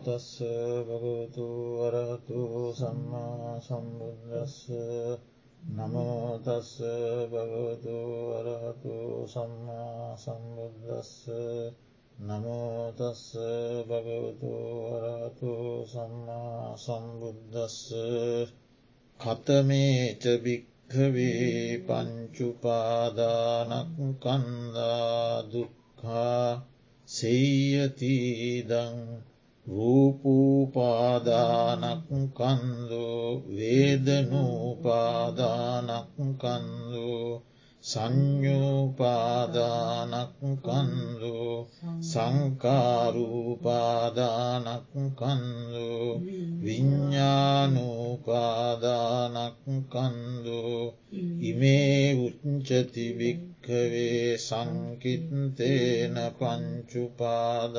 නමෝතස්ස භගවතු වරහතු සම්මා සම්බුද්දස්ස. නමෝතස්ස භගවතු වරහතු සම්මා සම්බුද්දස්ස. නමෝතස්ස භගවතු වරහතු සම්මා සම්බුද්දස්ස. කතමේච භික්හවේ පංචුපාදානක් කන්දා දුක්කා සෙය්‍යතිීදං රූපූපාදානක් කන්දු වේදනූපාදානක් කන්දු සංඥූපාදානක් කන්දු සංකාරූපාදානක් කන්දු විඤ්ඥානූපාදානක් කන්දු ඉමේ උච්චතිභික්කවේ සංකිත්තේන පංචුපාදානක්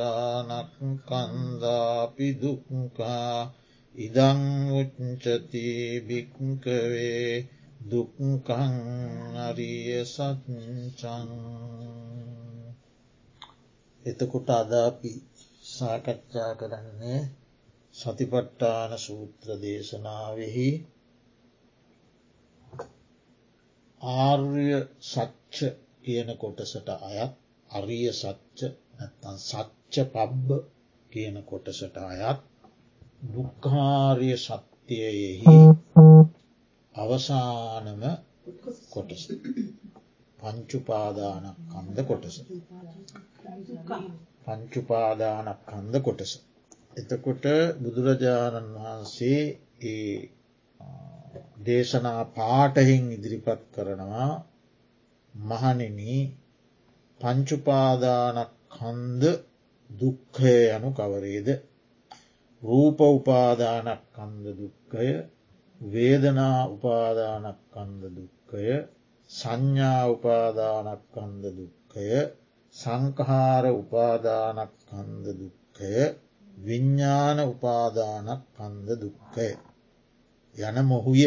කන්දාපි දුක්කා ඉදං උච්චති භික්කවේ දුක්කං අරිය සත්චං එතකොට අදාපි සාකච්ඡා කරන්නේ සතිපට්ටාන සූත්‍ර දේශනාවෙහි ආර්ය සච්ච කියන කොටසට අයත් අරිය සච්ච නැත්තන් සච්ච පබ්බ කියන කොටසට අයත් දුක්කාරිය සත්‍යයෙහි අවසානම කොටස පංචුපාදානක් කන්ද කොටස පංචුපාදානක් කන්ද කොටස. එතකොට බුදුරජාණන් වහන්සේ ඒ දේශනා පාටහින් ඉදිරිපත් කරනවා මහනෙන පංචුපාදානක් කන්ද දුක්හය යනු කවරේද? රූප උපාදානක් කන්ද දුක්කය වේදනා උපාදානක්කන්ද දුක්කය සංඥා උපාදානක්කන්ද දුක්කය සංකහාර උපාදානක්කන්ද දුක්කය විඤ්ඥාන උපාදානක් කන්ද දුක්කය යන මොහුය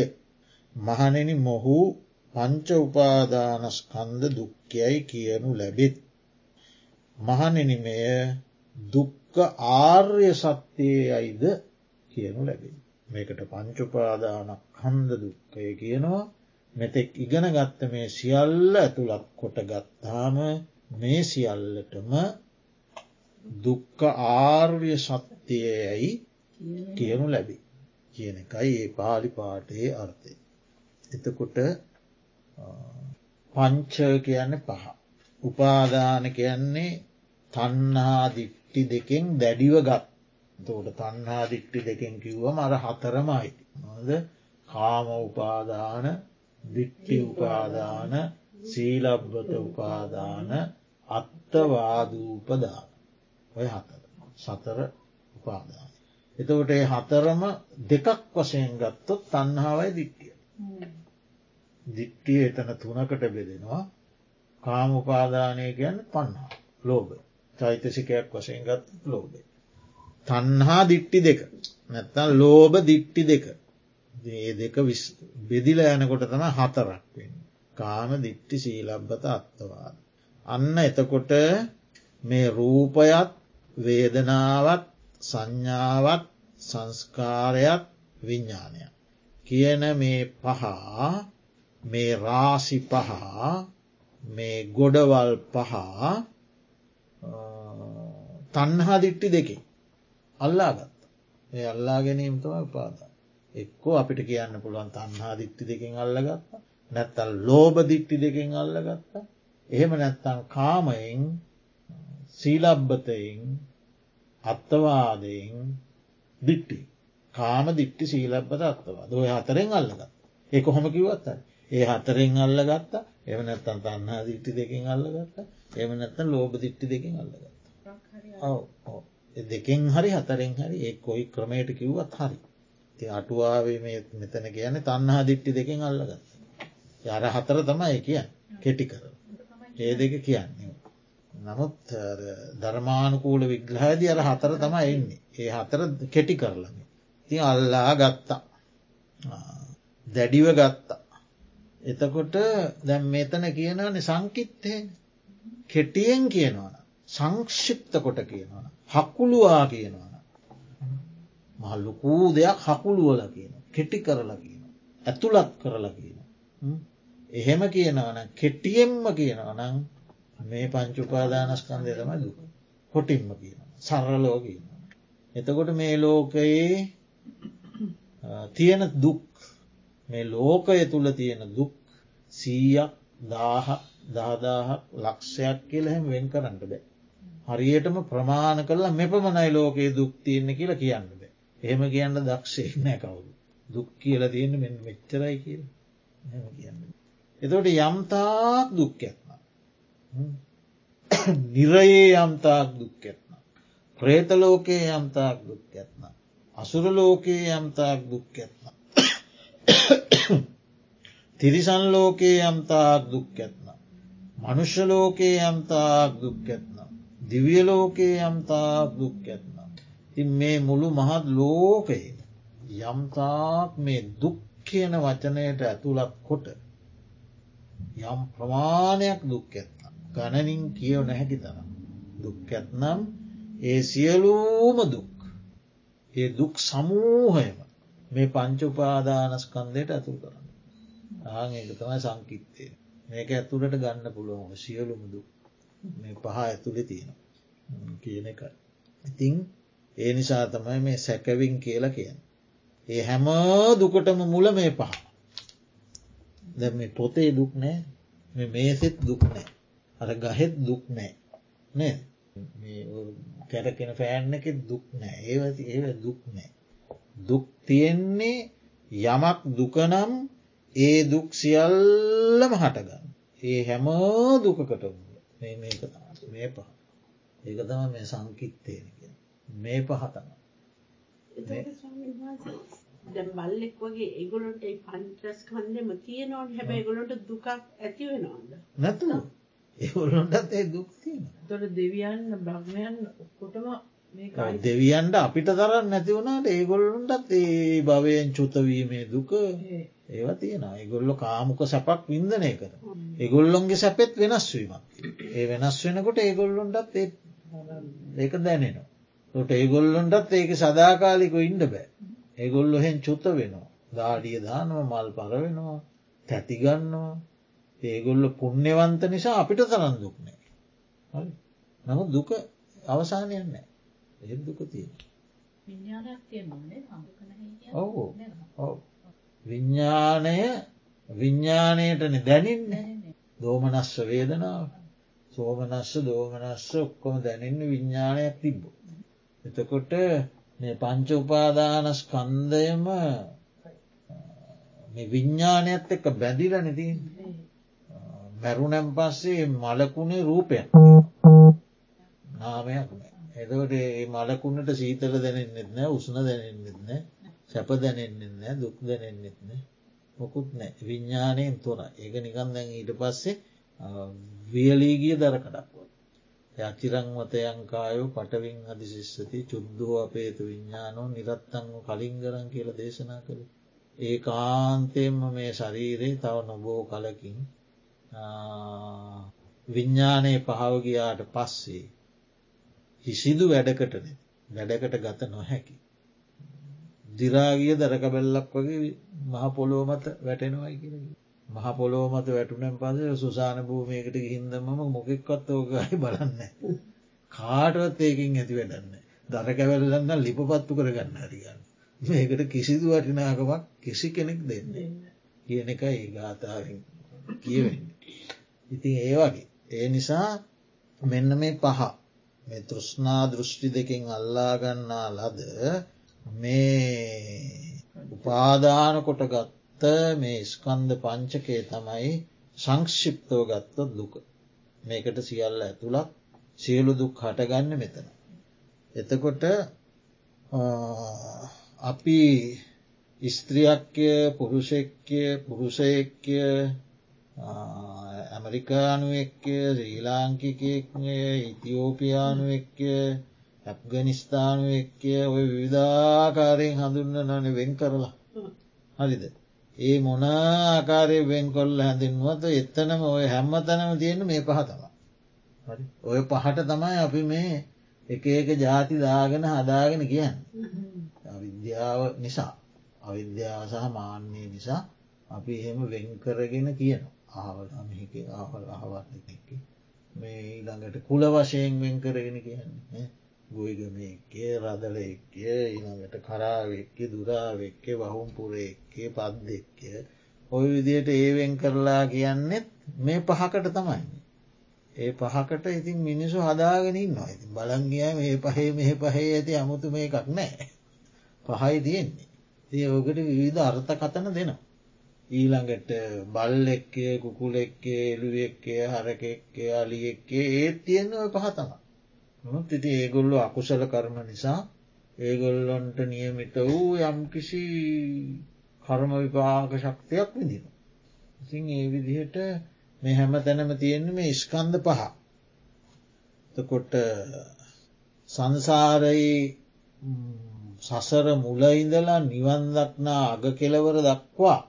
මහනෙන මොහු පංච උපාදානස්කන්ද දුක්කයයි කියනු ලැබෙත්. මහනෙනමය දුක්ක ආර්ය සත්‍යය අයිද කියනු ලැබේ. මේකට පංචුපාදානක් හන්ද දුක්කය කියනවා මෙතෙක් ඉගෙන ගත්ත මේ සියල්ල ඇතුළත් කොට ගත්තාම මේ සියල්ලටම දුක්ක ආර්ය සත්‍යයයි කියනු ලැබි කියන එකයි ඒ පාලි පාටයේ අර්ථය. එතකොට පංච කියන්න පහ. උපාදාන කියන්නේ තන්නා දිට්ටි දෙකෙන් දැඩිව ගත් තෝට තන්හා දික්ටි දෙකෙන් කිව්වම අර හතරමයි නොද කාම උපාදාන දිට්ටි උපාදාන සීලබ්බත උපාදාන අත්තවාදූපදාන ඔය හතර සතර උපාදාන. එතකොට ඒ හතරම දෙකක් වශයෙන් ගත්තොත් තන්හාවයි දිට්ටිය. දිට්ටිය එතන තුනකට බෙදෙනවා කාම උපාදානය ගැන්න පන්හා ලෝබ චෛතසිකයක් වශයෙන් ගත් ලෝබේ. තන්හා දිට්ටි දෙක නැත්තන් ලෝබ දිට්ටි දෙක ඒ දෙක බෙදිල යනකොට තම හතරක් වෙන්. කාම දිට්ටි සීලබ්බත අත්තවාද. අන්න එතකොට මේ රූපයත් වේදනාවත් සංඥාවත් සංස්කාරයක් විඤ්ඥානයක්. කියන මේ පහා මේ රාසි පහා මේ ගොඩවල් පහා තන්හා දිට්ටි දෙකේ අල්ලාගත්ත. ඒ අල්ලා ගැනීම තම උපාදා. එක්කෝ අපිට කියන්න පුළුවන් තන්හා දිට්ටි දෙකින් අල්ලගත්ත නැත්තල් ලෝබ දිට්ටි දෙකින් අල්ලගත්ත. එහෙම නැත්තන් කාමයෙන් සීලබ්බතයෙන් අත්තවාදයෙන් දිට්ටි. කාම දිට්ටි සීලබ්බත අත්තවා දොය හතරෙන් අල්ලගත් ඒ කොහොම කිවත්ත ඒ හතරෙන් අල්ලගත්ත. එම නැත්තන් තන්හා දිට්ටි දෙකින් අල්ලගත්ත. එම නැත්තන් ලෝබ දිට්ටි දෙකින් අල්ලගත්ත. දෙකෙන් හරි හතරෙන් හරි ඒ කොයි ක්‍රමයට කිව්වත් හරි. ති අටුවාවේ මෙතන කියන තන්හා දිට්ටි දෙකින් අල්ලගත්ත. යර හතර තමයි කිය කෙටි කර ඒ දෙක කියන්නේ නමුත් ධර්මානුකූල විග්‍රහද අර හතර තම එන්නේ. ඒ හතර කෙටි කරලම ති අල්ලා ගත්තා. දැඩිව ගත්තා. එතකොට දැම් මෙතන කියනවන සංකිත්තයෙන් කෙටියෙන් කියනවන සංක්ෂිප්ත කොට කියනවන හක්කුළුවා කියනවන මහල්ලොකූ දෙයක් හකුළුවල කියන කෙටි කරලා කියන. ඇතුළත් කරලා කියන. එහෙම කියනවන කෙට්ටියෙන්ම කියනවනං මේ පංචුපාදානස්කන්දය තමයි දුක කොටින්ම කියන සරලෝ කියන. එතකොට මේ ලෝකයේ තියෙන දුක් මේ ලෝකය තුළ තියෙන දුක් සීයක් දාහක් දාදාහක් ලක්ෂයක් කියල හැම වෙන් කරන්නට බෑ. හරියටම ප්‍රමාණ කරලා මෙපමණයි ලෝකයේ දුක් තියන්න කියලා කියන්න බෑ. එහෙම කියන්න දක්ෂේ නෑ කවුරු. දුක් කියලා තියෙන මෙ මෙච්චරයි කියල කියන්න. එතට යම්තාක් දුක් ඇත්න. නිරයේ යම්තාක් දුක් ඇත්න. ප්‍රේතලෝකයේ යම්තාක් දුක් ඇත්න. අසුරලෝකයේ යම්තාක් දුක් ඇත්න. තිරිසන් ලෝකයේ යම්තාක් දුක් ඇත්න. මනුෂ්‍යලෝකයේ යම්තාක් දුක් ඇත්න. දිවියලෝකයේ යම්තාක් දුක් ඇත්න. ඉන් මේ මුළු මහත් ලෝකයේ යම්තාක් මේ දුක් කියන වචනයට ඇතුළත් කොට යම් ප්‍රමාණයක් දුක් ඇත්නම් ගණනින් කියව නැහැකි තරම්. දුක් ඇත්නම් ඒ සියලූම දුක්. ඒ දුක් සමූහයම මේ පංච උපාදානස්කන්දයට ඇතුල් කරන්න ආං ඒක තමයි සංකිත්තය මේක ඇතුළට ගන්න පුළුවන් සියලුම දුක් මේ පහ ඇතුළෙ තියෙන කියන එකයි ඉතිං ඒ නිසා තමයි මේ සැකවින් කියලා කියන ඒ හැම දුකටම මුල මේ පහ. දැ මේ පොතේ දුක් නෑ මේ මේසෙත් දුක් නෑ අර ගහෙත් දුක් නෑ. නෑ කැරකෙන ෆෑන්න එක දුක් නෑ. ඒවති ඒ දුක් නෑ. දුක් තියෙන්නේ යමක් දුකනම් ඒ දුක් සියල්ලම හටගන්න. ඒ හැම දුකකට මේ පහ. ඒක තම මේ සංකිත්තයන මේ පහතම බල්ලෙක් වගේ ඒගොලොන්ට පන්ට්‍රස් කන්දෙම තියනවන්. හැබැ ගොලොට දුකක් ඇති වෙනවාද? නැතු ඒගොලොන්ටත් ඒ දුක්තින තොට දෙවියන් බ්‍රහ්මයන් ඔක්කොටම දෙවියන්ට අපිට තරන්න නැති වුණට ඒගොල්ලුන්ටත් ඒ භවයෙන් චුතවීමේ දුක ඒවා තියෙන ඒගොල්ලො කාමුක සැපක් වින්දනය කර ඒගොල්ලොන්ගේ සැපෙත් වෙනස්වීමක් ඒ වෙනස් වෙනකොට ඒගොල්ලොන්ටත් ඒක දැනෙනවා. ට ඒගොල්ලොන්ටත් ඒක සදාකාලික ඉන්ඩ බෑ. ඒගොල්ලො හෙන් චුත්ත වෙනවා. දාඩිය දානව මල් පරවෙනවා තැතිගන්නවා ඒගොල්ල පුුණ්‍යවන්ත නිසා අපිට තරන් දුක්නෑ නමුත් දුක අවසානයන්නෑ ඒ දුක තියෙන ඔවු. විඤ්ඥානය විඤ්ඥානයටන දැනින්නේ. දෝමනස්ස වේදනාව. සෝමනස්ස දෝමනස්ස ඔක්කොම දැනෙන්න විඤ්ඥානයක් තිබ්බ. එතකොට මේ පංච උපාදානස් කන්දයම මේ විඤ්ඥානයත් එක්ක බැඳිල නැති මැරුණැම් පස්සේ මලකුණේ රූපයක් නාමයක් එතකොට ඒ මලකුණට සීතල දැනෙන්න්නෙත් නෑ උසන දැනෙන්න්නෙත් නෑ සැප දැනෙන්න්නෙත් නෑ දුක් දැනෙන්න්නෙත් නෑ. මොකුත් නෑ. විඤ්ඥානයෙන් තොර ඒක නිකන් දැන් ඊට පස්සේ වියලීගිය දර කඩක්ව යචිරංවතයංකායෝ පටවින් අධිශිස්සති චුද්ධෝ අපේතු විඤ්ඥානෝ නිරත්තංව කලින් කරන් කියල දේශනා කළ. ඒ කාන්තයෙන්ම මේ ශරීරයේ තව නොබෝ කලකින් විඤ්ඥානයේ පහවගයාට පස්සේ කිසිදු වැඩකටන වැඩකට ගත නොහැකි. දිරාගිය දරකබැල්ලක් වගේ මහ පොලෝ මත වැටෙනවයි කියරගේ. මහ පොලෝ මත වැටුනෙන් පස සුසාන භූමයකට හින්දම මොකෙක්වත් ඕකයි බලන්න. කාටවත් ඒකින් ඇති වැඩන්න. දර කැවැල්ලන්න ලිපපත්තු කරගන්න හරිගන්න. මේකට කිසිදු වටිනාකමක් කිසි කෙනෙක් දෙන්න. කියන එක ඒ ගාථාවෙන් කියවෙන්න. ඉතින් ඒ වගේ. ඒ නිසා මෙන්න මේ පහ මේ තෘෂ්නා දෘෂ්ටි දෙකින් අල්ලාගන්නා ලද මේ උපාදාන කොටගත් ගත්ත මේ ස්කන්ද පංචකේ තමයි සංක්ෂිප්තව ගත්ත දුක. මේකට සියල්ල ඇතුළත් සියලු දුක් හටගන්න මෙතන. එතකොට අපි ස්ත්‍රියක්ය පුරුෂෙක්ය පුරුෂයෙක්ය ඇමරිකානුවෙක්ය ශ්‍රී ලාංකිකයෙක්ය ඉතිෝපියානුවෙක්ය ඇප්ගනිස්ථානුවෙක්ය ඔය විවිධාකාරයෙන් හඳුන්න නන වෙන් කරලා හරිද. ඒ මොනාආකාරය වෙන් කොල්ල හැඳින්ුවත එත්තනම ඔය හැම්ම තැනම තියෙන මේ පහතම. ඔය පහට තමයි අපි මේ එක එක ජාති දාගෙන හදාගෙන කියන්න. අවිද්‍යාව නිසා අවිද්‍යාව සහ මාන්‍යය නිසා අපි එහෙම වෙන්කරගෙන කියන ආවල මෙහික ආවල් අහවත්ක මේ ඊළඟට කුල වශයෙන් වෙන් කරගෙන කියන්නේ ගොයිගම එක්කේ රදල එක්කේ ඊළඟට කරාවෙක්කේ දුරාවෙක්කේ වහුම්පුරෙක්කේ පද්දෙක්කය ඔය විදියට ඒවෙන් කරලා කියන්නෙත් මේ පහකට තමයි. ඒ පහකට ඉතින් මිනිසු හදාගෙනින්නවා ඉතින් බලංගිය මේ පහේ මෙහ පහේ ඇති අමුතු මේ එකක් නෑ. පහයි තියෙන්නේ. ඒ ඕකට විවිධ අර්ථ කතන දෙනවා. ඊළඟට බල් එක්කේ කුකුල එක්කේ එළුවෙක්කේ හරකෙක්කේ අලියෙක්කේ ඒත් තියෙන ඔය පහතම. නොත් ඉති ඒගොල්ලු අකුසල කරම නිසා ඒගොල්ලොන්ට නියමිත වූ යම්කිසි කර්ම විපාක ශක්තියක් විදින. ඉතින් ඒ විදිහට මේ හැම තැනම තියෙන්නේ මේ ස්කන්ධ පහ. තකොට සංසාරයි සසර මුලඉඳලා නිවන්දක්නා අග කෙලවර දක්වා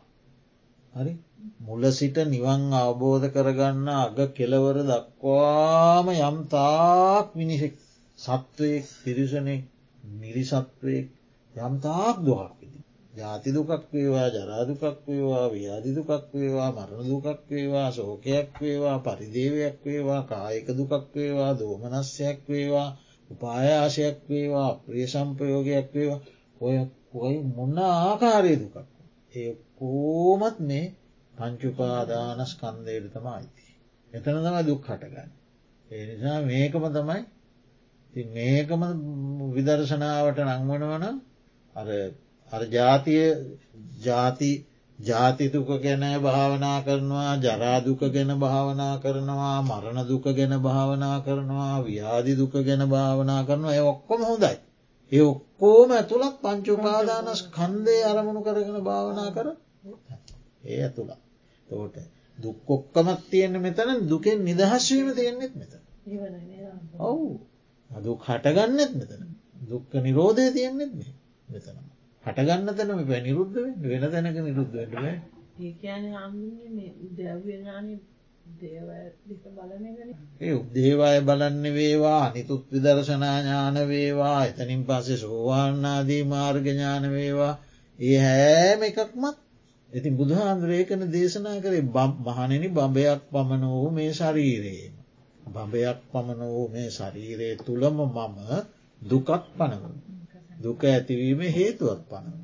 හරි මුල සිට නිවන් අවබෝධ කරගන්න අග කෙලවර දක්වාම යම් තාක් මිනිසෙක් සත්වයෙක් පිරිසනෙක් නිරිසත්වයෙක් යම්තාක් දුහක් විදි. ජාති දුකක් වේවා ජරාදුකක් වේවා ව්‍යාධි දුකක් වේවා මරණ දුකක් වේවා සෝකයක් වේවා පරිදේවයක් වේවා කායක දුකක් වේවා දෝමනස්යක් වේවා උපායාශයක් වේවා ප්‍රිය සම්පයෝගයක් වේවා ඔය ඔයි මොන්න ආකාරය දුකක්. ඒ කෝමත් මේ පංචුපාදානස් කන්දේට තම අයිති. එතන තම දුක් හටගන්න. ඒ නිසා මේකම තමයි මේකම විදර්ශනාවට නංවනවන අර අර ජාතිය ජාති ජාතිතුක ගැන භාවනා කරනවා ජරාදුක ගැන භාවනා කරනවා මරණ දුක ගැන භාවනා කරනවා ව්‍යාධි දුක ගැන භාවනා කරනවා ඒ ඔක්කොම හොඳයි. ඒ ඔක්කෝම ඇතුළත් පංචුපාදානස් කන්දේ අරමුණු කරගෙන භාවනා කර ඒ ඇතුළත්. තෝට දුක්කොක්කමත් තියෙන මෙතන දුකෙන් නිදහස්වීම තියෙන්නෙත් මෙත ඔවු. දුක් හටගන්නෙත් මෙතන. දුක්ක නිරෝධය තියෙන්නෙත් මෙතනම හටගන්න තැනම පැ නිරුද්ධ වෙන තැනක නිරුද්ධ වෙන්ට ඒ කියන්නේ ඒ උදේවාය බලන්න වේවා අනිතුත් විදර්ශනාඥාන වේවා එතනින් පස්සේ සෝවාන්නාදී මාර්ගඥාන වේවා ඒ හෑම එකක්මත් ඉතින් බුදුහාන්දුරේකන දේශනා කරේ මහනෙනි බඹයක් පමණ වූ මේ ශරීරයේම. බඹයක් පමණ වූ මේ ශරීරයේ තුළම මම දුකත් පනව. දුක ඇතිවීම හේතුවත් පනව.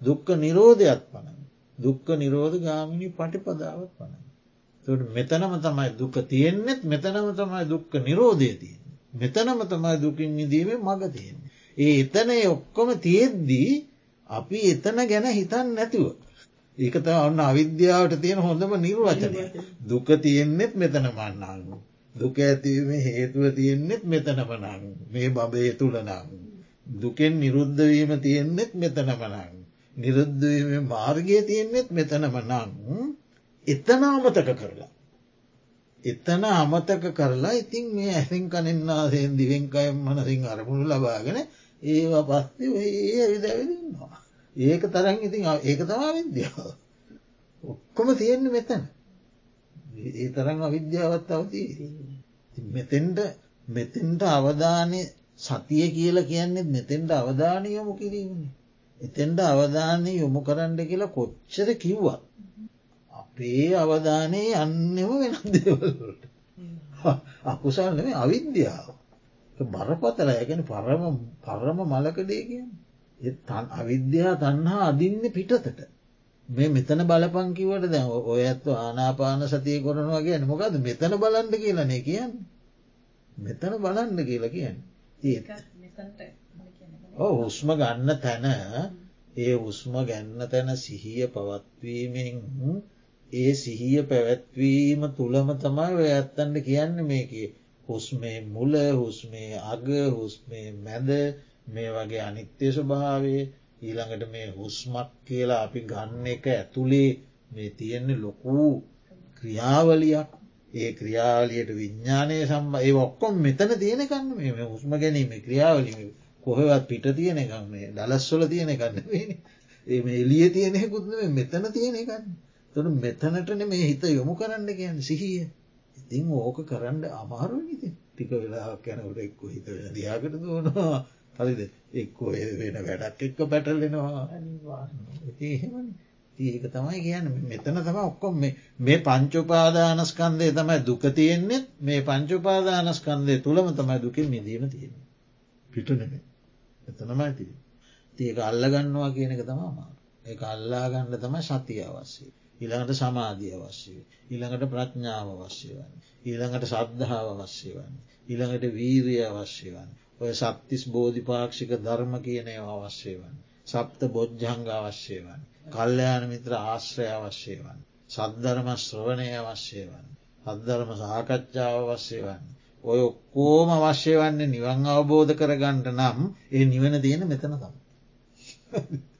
දුක්ක නිරෝධයක් පනව. දුක්ක නිරෝධ ගාමිණි පටිපදාවත් පනව. මෙතනම තමයි දුක තියෙන්නෙත් මෙතනම තමයි දුක්ක නිරෝධය තියෙන්. මෙතනම තමයි දුකින් නිදීමේ මඟ තියෙන්නේ. ඒ එතන ඔක්කොම තියෙද්දී අපි එතන ගැන හිතන් නැතිව. ඒකත ඔන්න අවිද්‍යාවට තියෙන හොඳම නිර්වචනය. දුක තියෙන්නෙත් මෙතන මන්නන්න. දුක ඇතිවීම හේතුව තියෙන්නෙත් මෙතන පනං මේ බබය තුළනං. දුකෙන් නිරුද්ධවීම තියෙන්නෙත් මෙතන පනං. නිරුද්ධවීම මාර්ගය තියෙන්නෙත් මෙතනම නං එතන අමතක කරලා. එතන අමතක කරලා ඉතින් මේ ඇසින් කනෙන්න්නාසයෙන් දිවෙන්කයම් මනසින් අරමුණු ලබාගෙන ඒවා පස්සේ ඒ ඇවිදැවිදන්නවා. ඒක තරන් ඉතින් ඒක තමා විද්‍යාව. ඔක්කොම තියෙන්න මෙතන. ඒ තරන් අවිද්‍යාවත් අවතිී. මෙතෙන්ට මෙතෙන්ට අවධානය සතිය කියල කියන්නේ මෙතෙන්ට අවධානය යොමු කිරීමනි. එතෙන්ට අවධානය යොමු කරන්න කියලා කොච්චර කිව්වත්. අපේ අවධානයේ අන්නෙම වෙන දේවල්ලට. අකුසල් නෙමේ අවිද්‍යාව. බරපතල ඇගෙන පරම පරම මලකඩේ කියන්නේ. තන් අවිද්‍යා තන්හා අදින්න පිටතට. මේ මෙතන බලපංකිවට දැ ඔය ඇත්ව ආනාපාන සතිය කොරනවා කියන මොකද මෙතන බලන්ඩ කියලනේ කියන්න. මෙතන බලන්ඩ කියලා කියන්න. ඕ හුස්ම ගන්න තැන ඒ උස්ම ගැන්න තැන සිහිය පවත්වීමෙන් ඒ සිහිය පැවැත්වීම තුළම තමයි ඔය ඇත්තන්ට කියන්න මේක. හුස්මේ මුල හුස්මේ අග හුස්මේ මැද මේ වගේ අනිත්‍ය ස්වභාවේ ඊළඟට මේ හුස්මක් කියලා අපි ගන්න එක ඇතුළේ මේ තියෙන්නේ ලොකූ ක්‍රියාවලියක්. ඒ ක්‍රියාවලියට විඤ්ඥානය සම්බ ඒ ඔක්කොම් මෙතන තියෙනකන්න මේ හුස්ම ගැනීම ක්‍රියාවලිම කොහෙවත් පිට තියෙන එකක් මේ දලස්වල තියෙන කන්න ඒ එලිය තියෙනෙකුත්න මෙතන තියෙන එකන්න තුොට මෙතනටන මේ හිත යොමු කරන්න කියන්න සිහිය. ඉතිං ඕක කරන්න අමාරු ඉති ටික වෙලා කැනවට එක්ක හිත දයාකට දුවනවා. හරිද? එක්කෝ වෙන වැඩක් එක්ක පැටලෙනවා එහෙම ඒක තමයි කියන්න. මෙතන තම ඔක්කොම මේ පංචුපාදානස්කන්දය තමයි දුක තියෙන්නේෙත් මේ පංචුපාදානස්කන්දය තුළම තමයි දුකින් මිදීම තියෙන පිටනෙම එතනමයි තිය තියක අල්ලගන්නවා කියන එක තමා ඒ අල්ලාගන්න තම සතිය අවශ්‍යය ඊළඟට සමාධිය අවශ්‍යය ඊළඟට ප්‍රඥාව අවශ්‍ය වන්න ඊළඟට සද්ධාව අවශ්‍ය වන්න ඊළඟට වීරය අවශ්‍ය වන්න ඔය සත්තිස් බෝධිපාක්ෂික ධර්ම කියනය අවශ්‍ය වන්න සප්ත බොජ්ජංග අවශ්‍ය වන්න කල්්‍යයාන මිත්‍ර ආශ්‍රය අවශ්‍ය වන්න සද්ධර්ම ශ්‍රවණය අවශ්‍ය වන්න අදධර්ම සාකච්ඡාව අවශ්‍ය වන්න ඔය ඔක්කෝම අවශ්‍ය වන්නේ නිවන් අවබෝධ කරගන්නට නම් ඒ නිවන තියෙන මෙතන තම.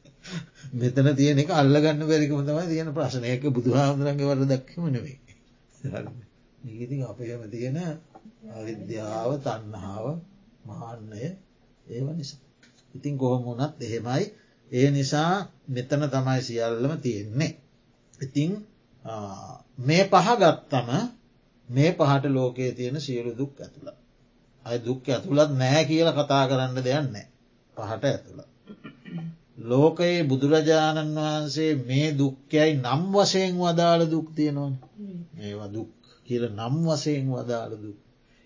මෙතන තියෙන එක අල්ලගන්න බැරිකම තමයි තියෙන ප්‍රශ්නයක බුදුහාමුදුරන්ගේ වර දක්කම නෙවෙයි. ඉති අපේම තියෙන අවිද්‍යාව තන්නහාාව මහන්නය ඒව නිසා. ඉතින් කොහොමුණත් එහෙමයි ඒ නිසා මෙතන තමයි සියල්ලම තියෙන්නේ. ඉතිං මේ පහ ගත්තම මේ පහට ලෝකයේ තියෙන සියලු දුක් ඇතුළ. අය දුක් ඇතුළත් නෑ කියල කතා කරන්න දෙයන්නේ පහට ඇතුළ. ලෝකයේ බුදුරජාණන් වහන්සේ මේ දුක්කයයි නම් වසයෙන් වදාළ දුක් තියෙනවන් මේවා දුක් කියල නම් වසයෙන් වදාළ දුක්.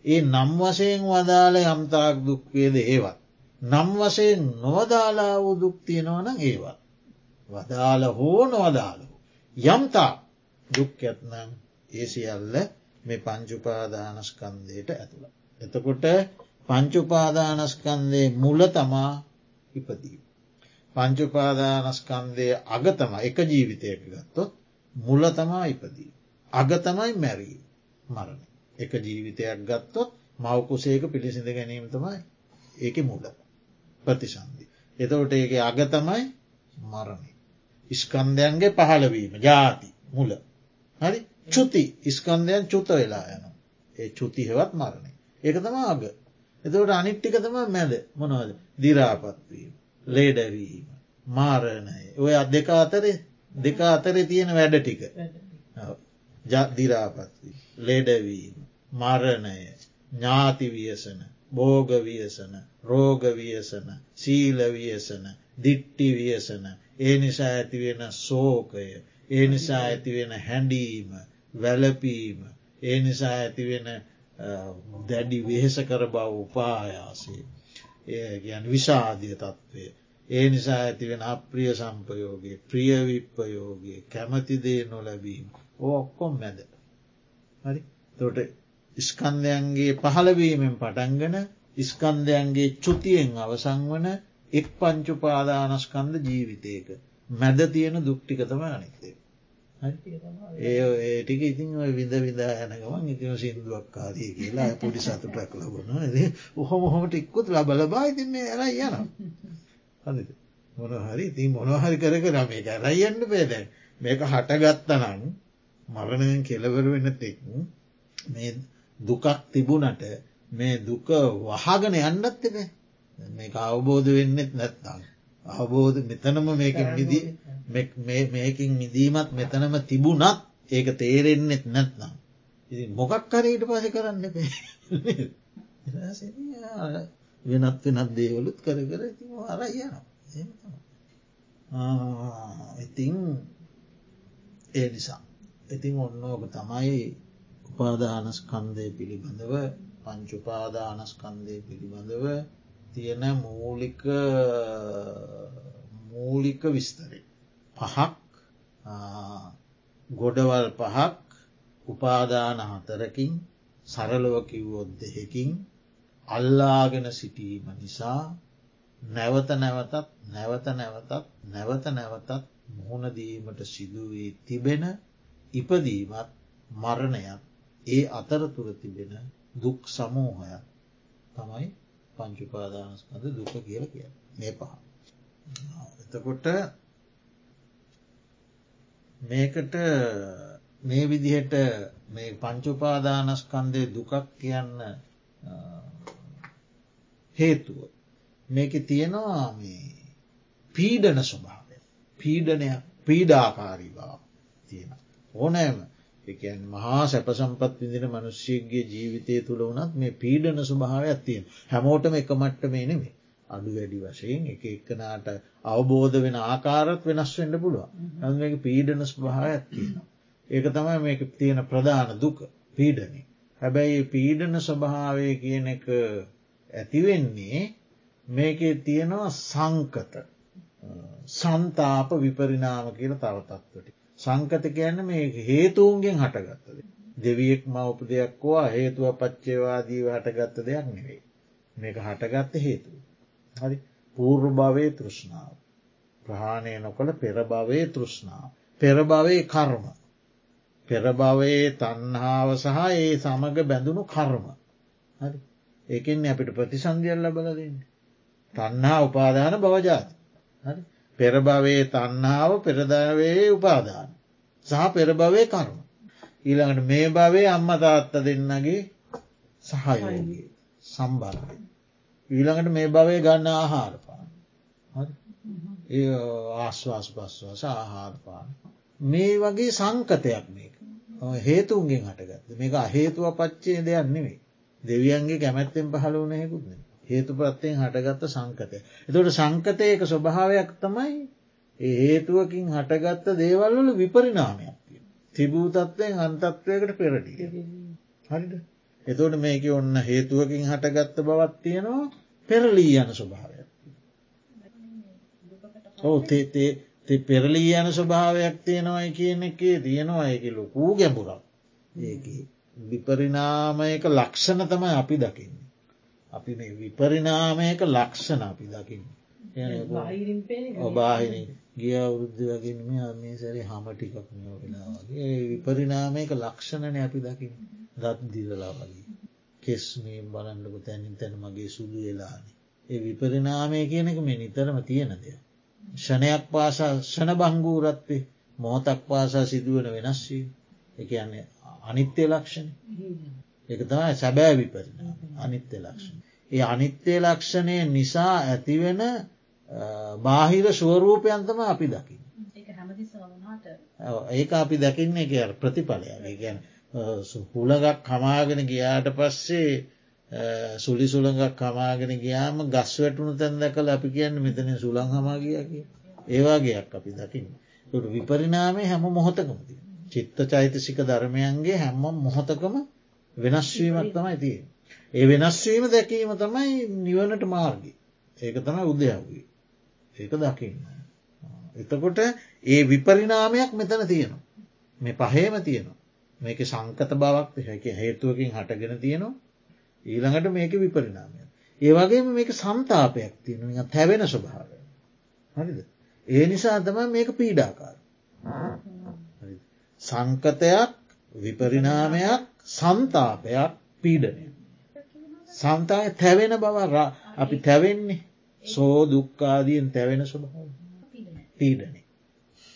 ඒ නම් වසයෙන් වදාළ යම්තාක් දුක්වේද ඒවත්. නම් වසයෙන් නොවදාලා වූ දුක් තියෙනවන ඒවත්. වදාළ හෝ නොවදාලු. යම්තා දුක් ඇත්නම් ඒ සියල්ල මේ පංචුපාදානස්කන්දයට ඇතුළ. එතකොට පංචුපාදානස්කන්දේ මුල තමා ඉපදී. පංචුපාදානස්කන්දය අග තම එක ජීවිතයක ගත්තොත් මුල තමා ඉපදී. අග තමයි මැරී මරණ. එක ජීවිතයක් ගත්තොත් මවකුසේක පිළිසිඳ ගැනීම තමයි ඒක මුල ප්‍රතිසන්ධි. එතකොට ඒක අග තමයි මරණය. ඉස්කන්දයන්ගේ පහළවීම ජාති මුල. හරි චුති ඉස්කන්දයන් චුත වෙලා යන ඒ චුති හෙවත් මරණය ඒක තම අග එතවට අනිට්ටික තම මැද මොනවද දිරාපත්වීම ලේඩැවීම මාරණය. ඔය දෙක අතරේ දෙක අතරේ තියෙන වැඩ ටික. දිරාපත්වී ලේඩවීම මරණය ඥාතිවියසන බෝගවියසන රෝගවියසන සීලවියසන දිට්ටි වියසන. ඒ නිසා ඇතිවෙන සෝකය ඒ නිසා ඇතිවෙන හැඩීම වැලපීම ඒ නිසා ඇතිවෙන දැඩි වෙහෙස කර බව උපායාසේ ගැන විශාධිය තත්ත්වය. ඒ නිසා ඇතිවෙන අප්‍රිය සම්පයෝගේ ප්‍රියවිප්පයෝගේ කැමතිදේ නොලැබීම. ඔක්කොම් මැද. හරි? තොට ස්කන්ධයන්ගේ පහළවීමෙන් පටන්ගන ස්කන්ධයන්ගේ චුතියෙන් අවසං වන එක් පංචුපාදානස්කන්ද ජීවිතයක මැද තියෙන දුක්ටිකතම අනික්තේ ඒ ඒටික ඉතින් විඳ විදා යනකමන් ඉතිම සිින්දුවක් කාරය කියලා පොඩි සතුටක් ලබන ඔහොම හොමට ඉක්කුත් ලබල බා ඉතින් මේ ඇර යන මොන හරි. ඉතින් මොනහරි කර කර මේක ඇරයියන්න පේද මේක හටගත්තනං මරණයෙන් කෙලවර වෙන තෙක් මේ දුකක් තිබුණට මේ දුක වහගෙන යන්නත් එබ මේ අවබෝධ වෙන්නෙත් නැත්නම්. අවබෝධ මෙතනම මේක මිදී මේකින් මිදීමත් මෙතනම තිබුණත් ඒක තේරෙන්නෙත් නැත්නම්. ඉති මොකක් කරයට පස කරන්න පේ වෙනත් වෙනත් දේවලුත් කර කර ඉති අර යන ඉතිං ඒ නිසා ඉතිං ඔන්නෝක තමයි උපාදානස්කන්දය පිළිබඳව පංචුපාදානස්කන්දය පිළිබඳව තියෙන මූලික මූලික විස්තරේ. පහක් ගොඩවල් පහක් උපාදාන හතරකින් සරලව කිව්වොත් දෙහෙකින් අල්ලාගෙන සිටීම නිසා නැවත නැවතත් නැවත නැවතත් නැවත නැවතත් මුහුණදීමට සිදුවී තිබෙන ඉපදීමත් මරණයත් ඒ අතරතුර තිබෙන දුක් සමූහයක් තමයි පංචුපාදානස්කඳ දුක කියල කිය මේ පහ. එතකොට මේකට මේ විදිහට මේ පංචුපාදානස්කන්දය දුකක් කියන්න හේතුව. මේක තියෙනවා මේ පීඩන ස්වභාවය. පීඩනයක් පීඩාකාරී බව තියෙන. ඕනෑම එකන් මහා සැපසම්පත් විදින මනුෂ්‍යයගේ ජීවිතය තුළ වනත් මේ පීඩන ස්වභාවයක් තියෙන හැමෝටම එක මට්ට මේ නෙවේ අඩු වැඩි වශයෙන් එක එක්කනාට අවබෝධ වෙන ආකාරත් වෙනස් වෙන්ඩ පුළුවන් ඇ මේක පීඩන ස්භාව ඇත්තියෙනවා. ඒක තමයි මේක තියෙන ප්‍රධාන දුක පීඩනය. හැබැයි පීඩන ස්වභාවය කියන එක ඇතිවෙන්නේ මේක තියෙනවා සංකත සන්තාප විපරිනාම කියල තවතත්වට. සංකත කියන්න මේ හේතුවන්ගෙන් හටගත්තද. දෙවියෙක් මවපු දෙයක් වවා හේතුව පච්චේවාදීව හටගත්ත දෙයක් නෙවෙයි. මේක හටගත්ත හේතුව. හරි පූර්ව භවය තෘෂ්ණාව. ප්‍රහාණය නොකළ පෙරභවය තෘෂ්ණාව. පෙරභවය කර්ම. පෙරභවයේ තන්හාාව සහ ඒ සමඟ බැඳුණු කර්ම. හරි ඒකෙන් අපිට ප්‍රතිසන්ධියල් ලබලදන්න. තන්හා උපාදාන බවජාත. හරි පෙරභවයේ තන්නාව පෙරදාවේ උපාදාන. සහ පෙරභවය කර්ම. ඊළඟට මේ භවය අම්ම තාත්ත දෙන්නගේ සහයෝගේ සම්බර්ධය. ඊළඟට මේ භවය ගන්න ආහාරපාන. ඒ ආශ්වාස් පස්වාස ආහාරපාන. මේ වගේ සංකතයක් මේක හේතුන්ගෙන් හටගත්ත මේක අහේතුව පච්චේ දෙයක් නෙවෙයි. දෙවියන්ගේ කැමැත්තෙන් පහළ වනයකුත්න. හේතු ප්‍රත්තියෙන් හටගත්ත සංකතය. එතොට සංකතයක ස්වභාවයක් තමයි හේතුවකින් හටගත්ත දේවල්වල විපරිනාමයක් තිබූ තත්වයෙන් අන්තත්වයකට පෙරටිය. හරිද. එතෝට මේක ඔන්න හේතුවකින් හටගත්ත බවත් තියෙනවා පෙරලී යන ස්වභාවයක්. ඔව තේ පෙරලී යන ස්වභාවයක් තියෙනවයි කියන එකේ තියෙනවා ඒක ලොකූ ගැඹුරක් ඒක විපරිනාමයක ලක්ෂණ තමයි අපි දකින්නේ. අපි මේ විපරිනාමයක ලක්ෂණ අපි දකින්න. ඔබාහින ගිය අවුරුද්ධ වගින් මේ සැරේ හම ටිකක් මෙෝ වෙලා වගේ විපරිනාමයක ලක්ෂණන අපි දකිින් දත් දිරලා වගේ. කෙස් මේ බලන්නකු තැනින් තැන මගේ සුදු වෙලානේ. ඒ විපරිනාමය කියනක මේ නිතරම තියෙන දෙයක්. ෂණයක් පාසා ෂණ බංගූරත්වේ මොහොතක් පාසා සිදුවන වෙනස්වී එක යන්නේ අනිත්‍ය ලක්ෂණ එක තමයි සැබෑ විපරිනාම අනිත්‍ය ලක්ෂණ. ඒ අනිත්‍ය ලක්ෂණය නිසා ඇතිවෙන බාහිර ස්වරූපයන්තම අපි දකින්න. ඒක අපි දකින්න එක ප්‍රතිඵලය ගැන හුලගක් කමාගෙන ගියාට පස්සේ සුලි සුළඟක් කමාගෙන ගියාම ගස් වැටුණු තැන්ද කළ අපි කියන්න මෙතන සුළං හමා කිය කිය ඒවාගේයක් අපි දකින්න. ට විපරිනාමය හැම මොහොතකමති. චිත්ත චෛතසික ධර්මයන්ගේ හැම්ම මොහොතකම වෙනස්වීමක් තමයි තිය. ඒ වෙනස්වීම දැකීම තමයි නිවනට මාර්ගි. ඒක තමයි උද්‍යව්වී. ඒක දකින්න. එතකොට ඒ විපරිනාමයක් මෙතන තියෙනවා. මේ පහේම තියෙනවා. මේක සංකත බවක් හැක හේතුවකින් හටගෙන තියෙනවා. ඊළඟට මේක විපරිනාමය. ඒවගේ මේක සන්තාපයක් තියෙන තැවෙන ස්වභාවය. හරිද. ඒ නිසා තම මේක පීඩාකාර. සංකතයක් විපරිනාමයක් සන්තාපයක් පීඩනය. සන්තාය තැවෙන බව අපි තැවෙන්නේ සෝ දුක්කාදීන් තැවෙන ස්වභාව පීඩනය.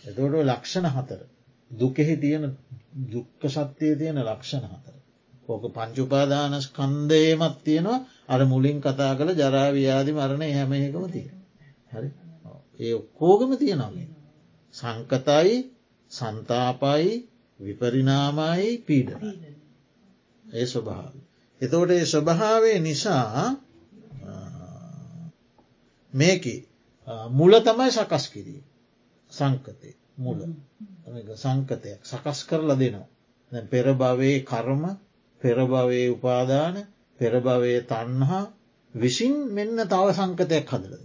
එතොට ලක්ෂණ හතර. දුකෙහි තියෙන දුක්ක සත්‍යය තියෙන ලක්ෂණ හතර. ඕක පංචුපාදානස් කන්දේමත් තියෙනවා අර මුලින් කතා කළ ජරාව්‍යාදි මරණය හැමයකම තිය. හරි ඒ ඔක්කෝගම තියෙනවා. සංකතයි සන්තාපයි විපරිනාමයි පීඩන. ඒ ස්වභාව. එතෝට ඒ ස්වභාවය නිසා මේක මුල තමයි සකස් කිරී සංකතය මුල සංකතයක් සකස් කරලා දෙනවා. පෙරභවයේ කර්ම පෙරභවයේ උපාදාන පෙරභවයේ තන්හා විසින් මෙන්න තව සංකතයක් හදලද.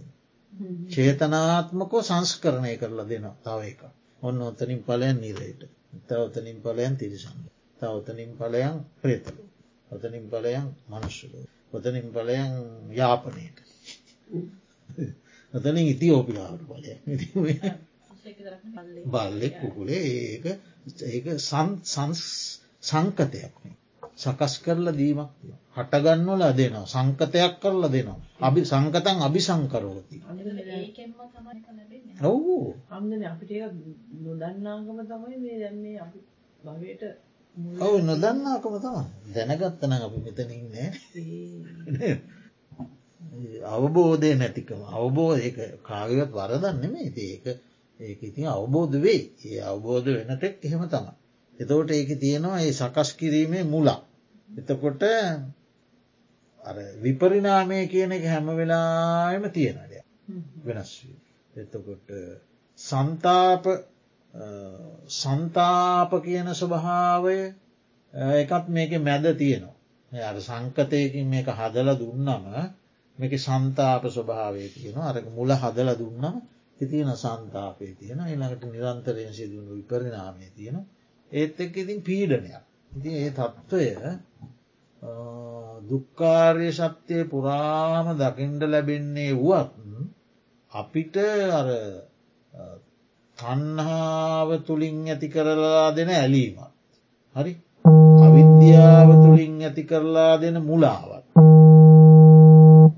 චේතනාත්මකෝ සංස්කරණය කරලා දෙනවා තව එක ඔන්න ඔත්තනින් පලයන් නිරයට. තවතනින් පලයන් තිරිසන්න තවතනින් පලයන් ප්‍රේතලු ඔතනින් පලයන් මනුෂ්‍යලෝ ඔතනින් පලයන් යාපනයට ඔතනින් ඉතිෝපිලාවට පලය බල්ලෙක් කුකුලේ ඒක ඒක සංකතයක් සකස් කරලා දීමක් හටගන්නවල දෙනවා. සංකතයක් කරලා දෙනවා. අභි සංකතන් අභි සංකරෝති ඔවු. අපිට නොදන්නාකම තමයි මේ දැන්නේ අපි භවයට ඔවු නොදන්නාකම තම දැනගත්තන අපි මෙතනින් නෑ අවබෝධය නැතිකම. අවබෝධ කාගවත් වරදන්න මේ ඒක ඒක ඉතින් අවබෝධ වෙයි ඒ අවබෝධ වෙනතෙක් එහෙම තම. එතවට ඒක තියෙනවා ඒ සකස් කිරීමේ මුලා. එතකොට විපරිනාමය කියන එක හැම වෙලාම තියෙනඩ වෙනස් වී. එතකොට සන්තාප සන්තාප කියන ස්වභාවය එකත් මේක මැද තියෙනවා. අර සංකතයකින් මේක හදල දුන්නම මේක සන්තාප ස්වභාවය තියෙන අරක මුල හදල දුන්නම ඉතියන සන්තාපය තියෙන එළඟට නිරන්තරයෙන් සිදුවුණු විපරිනාමය තියෙන ඒත් එක් ඉතින් පීඩනයක්. ඉති ඒ තත්ත්වය දුක්කාර්ය ශක්තිය පුරාම දකිින්ට ලැබෙන්නේ වුවත් අපිට අර තන්හාාව තුළින් ඇති කරලා දෙන ඇලීමත්. හරි අවිද්‍යාව තුළින් ඇති කරලා දෙන මුලාවත්.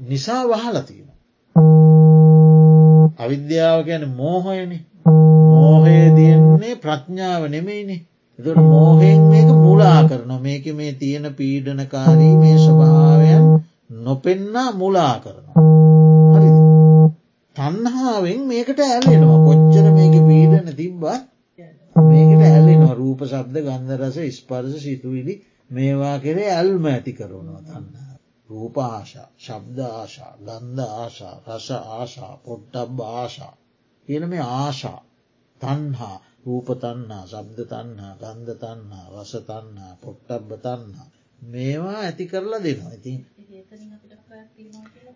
නිසා වහලතිීම. අවිද්‍යාව ගැන මෝහයන. මෝහය දියන්නේ ප්‍රඥාව නෙමෙයිනි. එතට මෝහෙන් මේක මුලා කරන මේක මේ තියෙන පීඩනකාරී මේ ස්වභාවයන් නොපෙන්නා මුලා කරනවා. හරි තන්හාාවෙන් මේකට ඇලෙනවා. කොච්චර මේක පීඩන තිබ්බත් මේකට ඇල්ලෙනවා රූප ශබ්ද ගන්ධරස ස්පර්ස සිතුවිලි මේවා කෙරේ ඇල්ම ඇති කරනවා තන්න. රූප ආශා ශබ්ද ආශා ගන්ධ ආශා රස ආශා පොට්ටබ් ආශා කියන මේ ආශා තන්හා රූප තන්නා ශබ්ද තන්නා ගන්ධ තන්නා රස තන්නා පොට්ටබ්බ තන්නා මේවා ඇති කරලා දෙනවා. ඉතින්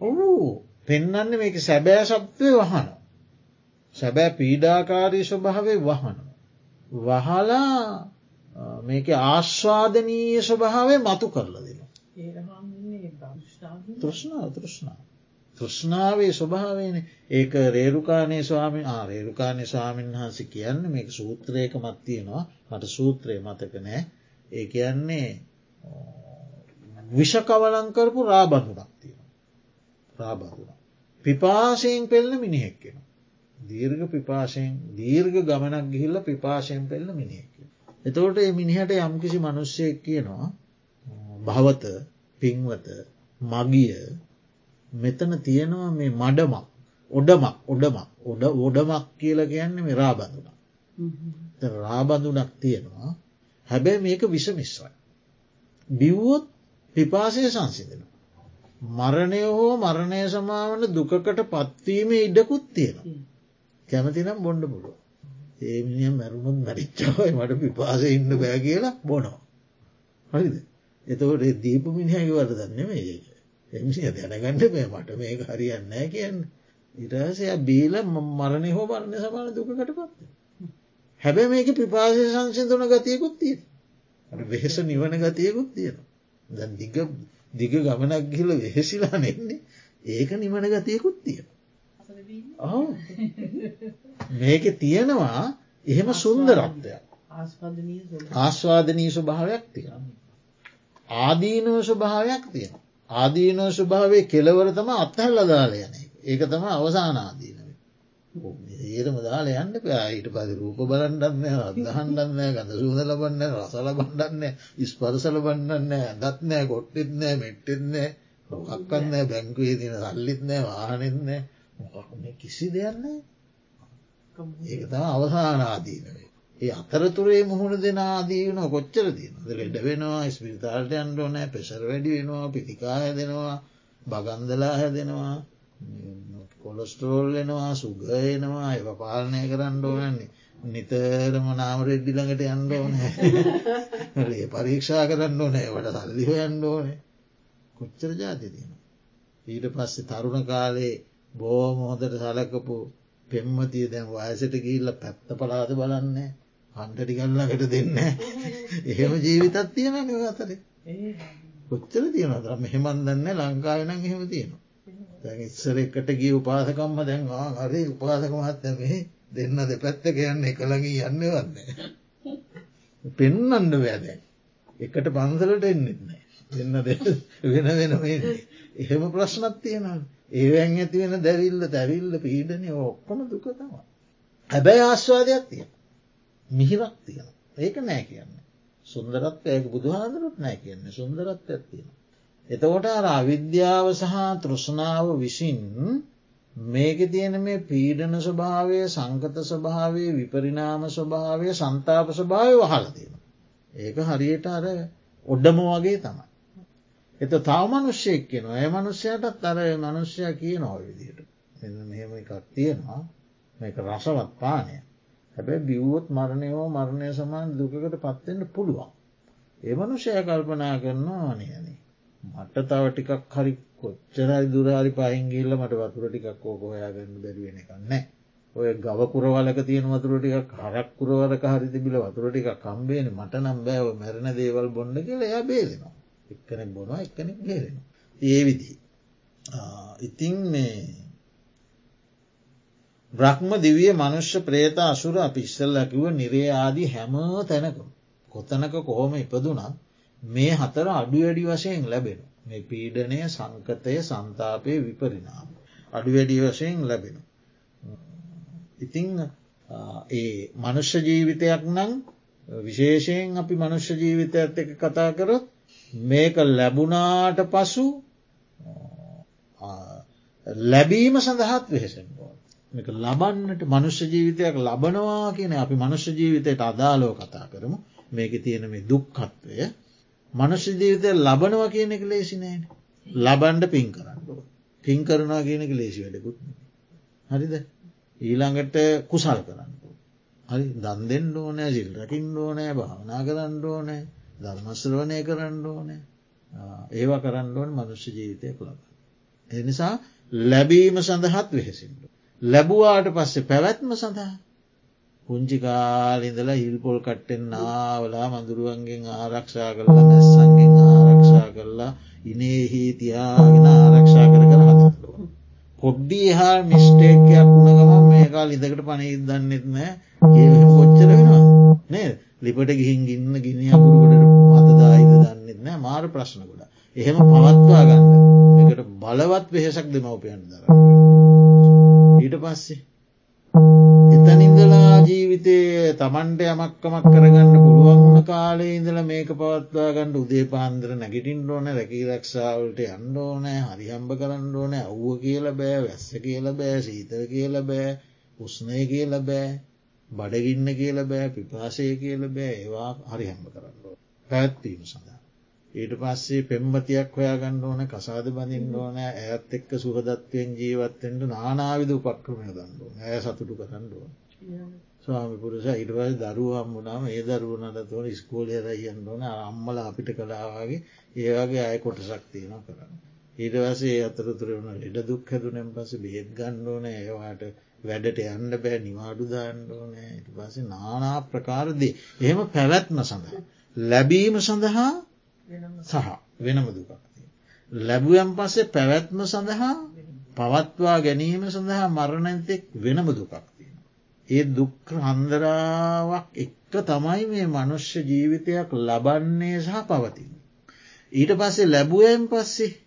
ඔහු පෙන්නන්න මේක සැබෑ සත්වය වහන. සැබෑ පීඩාකාරී ස්වභාවේ වහන. වහලා මේක ආශ්වාදනීය ස්වභාවේ මතු කරලා දෙනවා තෘෂ්ණාව තෘෂ්ණාව. තෘෂ්ණාවේ ස්වභාවයන ඒක රේරුකානය ස්වාමි ආරේරුකානය ස්වාමීන් වහන්ස කියන්න මේක සූත්‍රයක මත්තියෙනවා මට සූත්‍රය මතක නෑ ඒ කියන්නේ විෂකවලංකරපු රාබඳුනක් තියෙන රාබඳුන. පිපාසයෙන් පෙල්ල මිනිහෙක්කෙන. දීර්ග පිපාශයෙන් දීර්ග ගමනක් ගිහිල්ල පිපාශයෙන් පෙල්ල මිනිහෙක්. එතවට මිනිහට යම්කිසි මනුෂ්‍යයක් කියනවා භවත පින්වත මගිය මෙතන තියෙනවා මේ මඩමක් ඔඩමක් ඔඩමක් ඔඩ ඔඩමක් කියල කියන්න මේ රාබඳුන. රාබඳුනක් තියෙනවා හැබැයි මේක විසමිස්වයි. බිව්වොත් පිපාසය සංසිදෙන. මරණය හෝ මරණය සමාවන දුකකට පත්වීම ඉඩකුත් තියෙන. කැමතිනම් බොන්ඩ පුළුව. ඒමිනිිය මැරුණුත් මැරිච්චාවයි මට පිපාස ඉන්න බෑ කියලා බොනවා. හරිද. එතකොට දීපු මිනිහගේ වරදන්න මේක. එමිසිය දැනගන්න මේ මට මේක හරියන්නෑ කියන්න. ඉටසය බීල මරණය හෝ බරණය සමාන දුකට පත්ත. හැබැ මේක පිපාසය සංසිදුන ගතියකුත් තියෙන. වෙහෙස නිවන ගතියකුත් තියෙන. දැ දිග දිග ගමනක් ගිල වෙහෙසිලා නෙන්නේ ඒක නිමන ගතියකුත් තියෙන. මේක තියෙනවා එහෙම සුන්දරත්වයක් ආස්වාදනී ස්වභාවයක් තියෙන. ආදීනව ස්වභාවයක් තියෙන. ආදීනව ස්වභාවේ කෙලවර තම අත්හැල්ල දාලයන ඒක තම අවසානාදීනව. ඒරම දාල යන්න පෑයිට පද රූප බලන්ඩන්න අදහන්ඩන්න ගඳ සූද ලබන්න රසල බණ්ඩන්න ඉස්පරසල බන්නන්න ඇදත්නෑ කොට්ටෙත්නෑ මෙට්ටෙත්නෑ මොකක්කන්න බැංකුවේ තින සල්ලිත්නෑ වාහනෙත්නෑ මොකක් කිසි දෙයන්නේ ඒක තම අවසානාදීනවේ. ඒ අතරතුරේ මුහුණ දෙෙන ආදීන කොච්චර තියන ලෙඩ වෙනවා ස්පිරිතාල්ට අන්ඩෝනෑ පෙසර වැඩි වෙනවා පිතිකාය දෙනවා බගන්දලා හැදෙනවා කොලස්ටරෝල් එනවා සුගයනවා එව පාලනය කරන්න ඕනන්නේ නිතරම නාම රෙඩ්ඩිළඟට යන්න ඕනෑ. පරීක්ෂා කරන්න ඕනෑ වට සල්ලිහ යන්න ඕනේ. කොච්චර ජාති තියෙන ඊට පස්සේ තරුණ කාලේ බෝම හොඳට සලකපු පෙම්මතිය දැන් වයසට ගිල්ල පැත්ත පලාද බලන්නේ. හන්ටටිකල්ලකට දෙන්න එහෙම ජීවිතත් තියෙන නිව අතරේ. කොච්චර තියෙනද මෙහෙමන් දන්න ලංකාවෙන එහෙම තියෙනවා. දැන් ඉස්සර එකට ගිය උපාසකම්ම දැන් හරි උපාසක මහත්තම දෙන්න දෙ පැත්ත කියන්න එකළඟී යන්න වන්නේ පෙන්නන්න වැෑදැන් එකට පන්සලට එන්නෙත්නෑ දෙන්න වෙන වෙන එහෙම ප්‍රශ්නත් තියෙනවා ඒවැන් ඇති වෙන දැවිල්ල තැවිල්ල පීඩනය ඔක්කොම දුක තම. හැබැයි ආශ්වාදයක් තියෙන. මිහිරක් තියෙන. ඒක නෑ කියන්න. සුන්දරත්වයක බුදුහාදරුත් නෑ කියන්නේ සුන්දරත්වයක් තියෙන. එතකොට අර අවිද්‍යාව සහ තෘෂ්ණාව විසින් මේක තියෙන මේ පීඩන ස්වභාවය සංකත ස්වභාවය විපරිනාම ස්වභාවය සන්තාප ස්වභාවය වහල තියෙන. ඒක හරියට අර ඔඩ්ඩම වගේ තමයි. එත තව මනුෂ්‍යයෙක් කියන ඇය මනුෂ්‍යයටත් අර මනුෂ්‍යය කියන ඔය විදියට එන්න මෙහෙම එකක් තියෙනවා මේක රසවත් පානය හැබැ බිව්වොත් මරණයෝ මරණය සමාන් දුකකට පත්වෙන්න පුළුවන්. ඒ මනුෂය කල්පනා කරනවා අනයන මට තව ටිකක් හරි කොච්චරයි දුරාරි පහිංගිල්ල මට වතුර ටිකක් ඕක හොයාගන්න බැරිවෙන එකන්නේ ඔය ගවකුරවලක තියෙන වතුර ටිකක් හරක් කුරවලක හරි තිබිල වතුර ටික කම්බේන මට නම් බෑව මැරණ දේවල් බොන්න කියල එයා බේරෙනවා. එක්කනෙක් බොනවා එක්කනෙක් බේරෙන ඒ විදි ඉතින් මේ බ්‍රහ්ම දිවිය මනුෂ්‍ය ප්‍රේත අසුර අපි ඉස්සල්ල කිව නිරේ ආදී හැම තැනකම. කොතනක කොහොම ඉපදුනම් මේ හතර අඩු වැඩි වශයෙන් ලැබෙන මේ පීඩනය සංකතය සන්තාපය විපරිනාම අඩු වැඩි වශයෙන් ලැබෙන. ඉතිං ඒ මනුෂ්‍ය ජීවිතයක් නං විශේෂයෙන් අපි මනුෂ්‍ය ජීවිතයත් එක කතා කරොත් මේක ලැබුණාට පසු ලැබීම සඳහත් වෙහෙසෙන් මේක ලබන්නට මනුෂ්‍ය ජීවිතයක් ලබනවා කියන අපි මනුෂ්‍ය ජීවිතයට අදාලෝ කතා කරමු. මේක තියෙන මේ දුක්කත්වය මනුෂ්‍ය ජීවිතය ලබනවා කියන එක ලේසිනෑන ලබන්ඩ පින් කරන්න. පින් කරනවා කියන එක ලේසි වැඩකුත් හරිද? ඊළඟට කුසල් කරන්න. හරි? දන් දෙෙන් ඕනෑ සිල් රකිින් ඕනෑ භාවනා කරන්න ඕනෑ ධර්මශ්‍රවනය කරන්න ඕනෑ. ඒවා කරන්න ඕන මනුෂ්‍ය ජීවිතයක් ලබ. එනිසා ලැබීම සඳහත් වෙහෙසින්ට. ලැබුවාට පස්සේ පැවැත්ම සඳහා පුංචිකාලිඳලා හිල්පොල් කට්ටෙන් නාවලා මඳුරුවන්ගෙන් ආරක්ෂා කරලා මැස්සන්ගෙන් ආරක්ෂා කරලා ඉනේහි තියාගෙන ආරක්ෂා කර කර හදන්නුව. පොඩ්ඩි එහා මිස්ටේක්කයක් වුණගම මේකා ලිදකට පනහිත් දන්නෙත් නෑ. ඒ කොච්චර වෙනවා නේ ලිපට ගිහින් ගින්න ගිනියකුරුකට මතදායිද දන්නෙත් නෑ. මාර ප්‍රශ්න ගොඩ එහෙම පවත්වා ගන්න. එකට බලවත් වෙහෙසක් දෙමවපයන් දර. ඊට පස්සේ එතනින්දලා ජීවිතය තමන්ට යමක්කමක් කරගන්න පුළුවන් වුණ කාලේ ඉඳල මේක පවත්වා ගන්නඩ උදේ පාන්දර නැගිටින් ඕන රැකී රක්ෂාවලට යන්න ඕනෑ හරිහම්බ කරන්න ඕන අව්ව කියල බෑ වැස්ස කියල බෑ සීතර කියල බෑ උස්නය කියල බෑ බඩගින්න කියල බෑ පිපාසය කියල බෑ ඒවා හරිහම්බ කරන්න පැත්වීම සඳහා. ඊට පස්සේ පෙම්මතියක් හොයාගන්න ඕන කසාද බඳින්න ඕන ඇත් එක්ක සුහදත්වයෙන් ජීවත්තෙන්ට නානාවිද උපක්‍රමය දන්නුව ඇය සතුටු කරන්න ඕන. ස්වාමි පුරුෂ ඉටවල් දරුවම් වුණාම ඒ දරුවනට තුොන ස්කෝලය රයන්න ඕන අම්මල අපිට කලාවාගේ ඒවාගේ අය කොටසක් තියෙන කරන්න. ඊට වසේ අතරතුර වුණ ලෙඩ දුක් හැදුනෙන් පස බෙත් ගන්න ඕන ඒවාට වැඩට යන්න බෑ නිවාඩු දාන්න ඕනෑ ඉට පස නානා ප්‍රකාරදී එහෙම පැවැත්ම සඳහා. ලැබීම සඳහා සහ වෙනම දුකක්ති. ලැබුවම් පස්සේ පැවැත්ම සඳහා පවත්වා ගැනීම සඳහා මරණැතෙක් වෙනම දුකක්තිය. ඒ දුක් හන්දරාවක් එක්ක තමයි මේ මනුෂ්‍ය ජීවිතයක් ලබන්නේ සහ පවතින්. ඊට පස්සේ ලැබුවයෙන් පස්සේ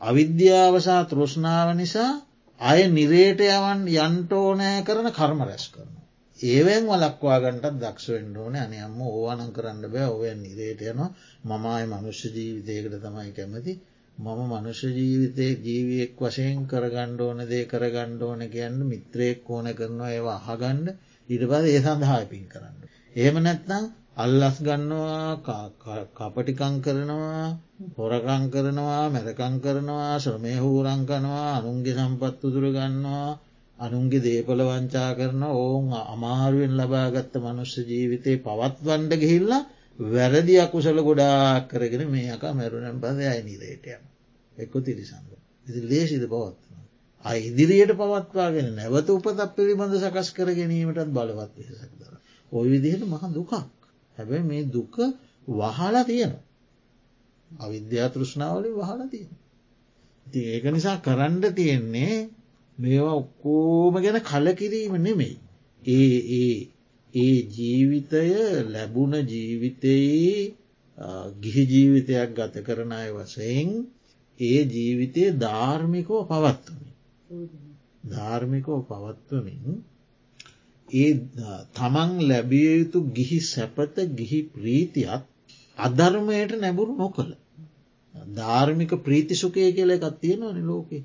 අවිද්‍යාවසා තෘෂ්ණාව නිසා අය නිරේට යවන් යන්ටෝනෑ කරන කර්ම රැස් කරන. ඒවෙන් වලක්වාගන්ටත් දක්ෂවෙන්ඩ ඕන. අනයම්ම ඕවනන් කරන්න බෑ. ඔවන් නිරේට යනවා. මමයි මනුෂ්‍ය ජීවිතයකට තමයි කැමති. මම මනුෂ්‍ය ජීවිතය ජීවියෙක් වශයෙන් කරගණ්ඩ ඕන දේ කරගණ්ඩ ඕන කියන්න මිත්‍රයෙක් ඕන කරනවා ඒවා අහගණ්ඩ ඉට පද ඒ සඳහා පින් කරන්න. එහෙම නැත්නම් අල්ලස් ගන්නවා කපටිකං කරනවා හොරකං කරනවා මැරකං කරනවා ශ්‍රමය හූරංකනවා අනුන්ගේ සම්පත් උදුර ගන්නවා. අනුන්ගේ දේපල වංචා කරන ඔවුන් අමාරුවෙන් ලබාගත්ත මනුස්්‍ය ජීවිතය පවත්වන්ඩ ගිහිල්ලා වැරදි අකුසල ගොඩාක් කරගෙන මේ අක මැරුණම් පද අයිනිරේටයම එක්කො තිරිසඳ ඉති ලේසිද පවත්වන. අයි ඉදිරියට පවත්වාගෙන නැවත උපතක් පිළිබඳ සකස් කර ගැනීමටත් බලවත් වෙසක් දර. ඔය විදිහට මහ දුකක්. හැබැයි මේ දුක වහලා තියෙන. අවිද්‍යා තෘෂ්ණාවලින් වහලා තියෙන. ති ඒක නිසා කරන්න තියෙන්නේ මේවා ඔක්කෝම ගැන කලකිරීම නෙමෙයි. ඒ ඒ ඒ ජීවිතය ලැබුණ ජීවිතයේ ගිහි ජීවිතයක් ගත කරන අය වසයෙන් ඒ ජීවිතය ධාර්මිකෝ පවත්වමින්. ධාර්මිකෝ පවත්වමින් ඒ තමන් ලැබිය යුතු ගිහි සැපත ගිහි ප්‍රීතියත් අධර්මයට නැබුරු නොකළ. ධාර්මික ප්‍රීතිසුකය කියල එකත් තියෙනවන ලෝකේ.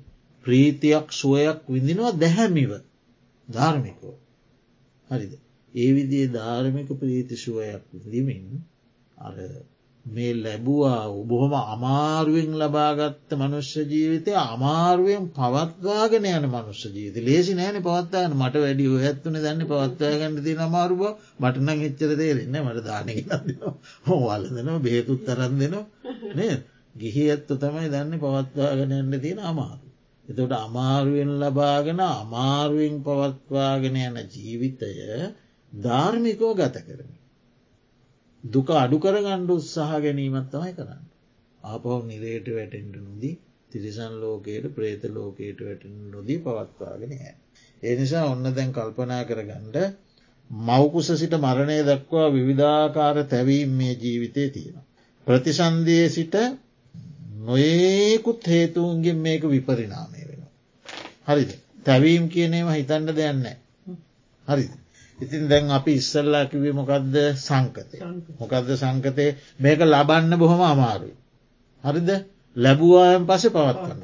ප්‍රීතියක් සුවයක් විඳිනවා දැහැමිව. ධර්මිකෝ හරිද? ඒ විදිේ ධාර්මික ප්‍රීති සුවයක් විඳමින් අර මේ ලැබුවා බොහොම අමාරුවෙන් ලබාගත්ත මනුෂ්‍ය ජීවිතය අමාරුවෙන් පවත්වාගෙන යන මනුෂ්‍ය ජීවිත ලේසි නෑන පවත්තාන මට වැඩි ඇත්තුන දැන්න පවත්වාගන්න ති අමාරුව මටනං එච්චර තේරෙන්න මට දානක හෝ වලදනවා බේතුත් තරන් දෙනවා. නේ ගිහි ඇත්තු තමයි දන්න පවත්වාගෙන යන්න තියෙන අමාරු. එතට අමාරුවෙන් ලබාගෙන අමාරුවෙන් පවත්වාගෙන යන ජීවිතය ධර්මිකෝ ගත කරන. දුක අඩු කරගණ්ඩ උත්සාහ ගැනීමත් තමයි කරන්න. ආපහු නිරේට වැටෙන්ට නොදී තිරිසන් ලෝකයට ප්‍රේත ලෝකයට වැටෙන් නොදී පවත්වාගෙන හැ. ඒ නිසා ඔන්න දැන් කල්පනා කරගණ්ඩ මවකුස සිට මරණය දක්වා විවිධාකාර තැවීම් මේ ජීවිතය තියෙන. ප්‍රතිසන්දිය සිට නොඒකුත් හේතුවන්ගෙන් මේක විපරිනාමය වෙන. හරිද තැවීම් කියනේම හිතන්න දෙයන්න. හරිද. ඉතින් දැන් අපි ඉස්සල්ලා කිවේ මොකක්ද සංකතය. මොකක්ද සංකතය මේක ලබන්න බොහොම අමාරුයි. හරිද ලැබුවායන් පස පවත්වන්න.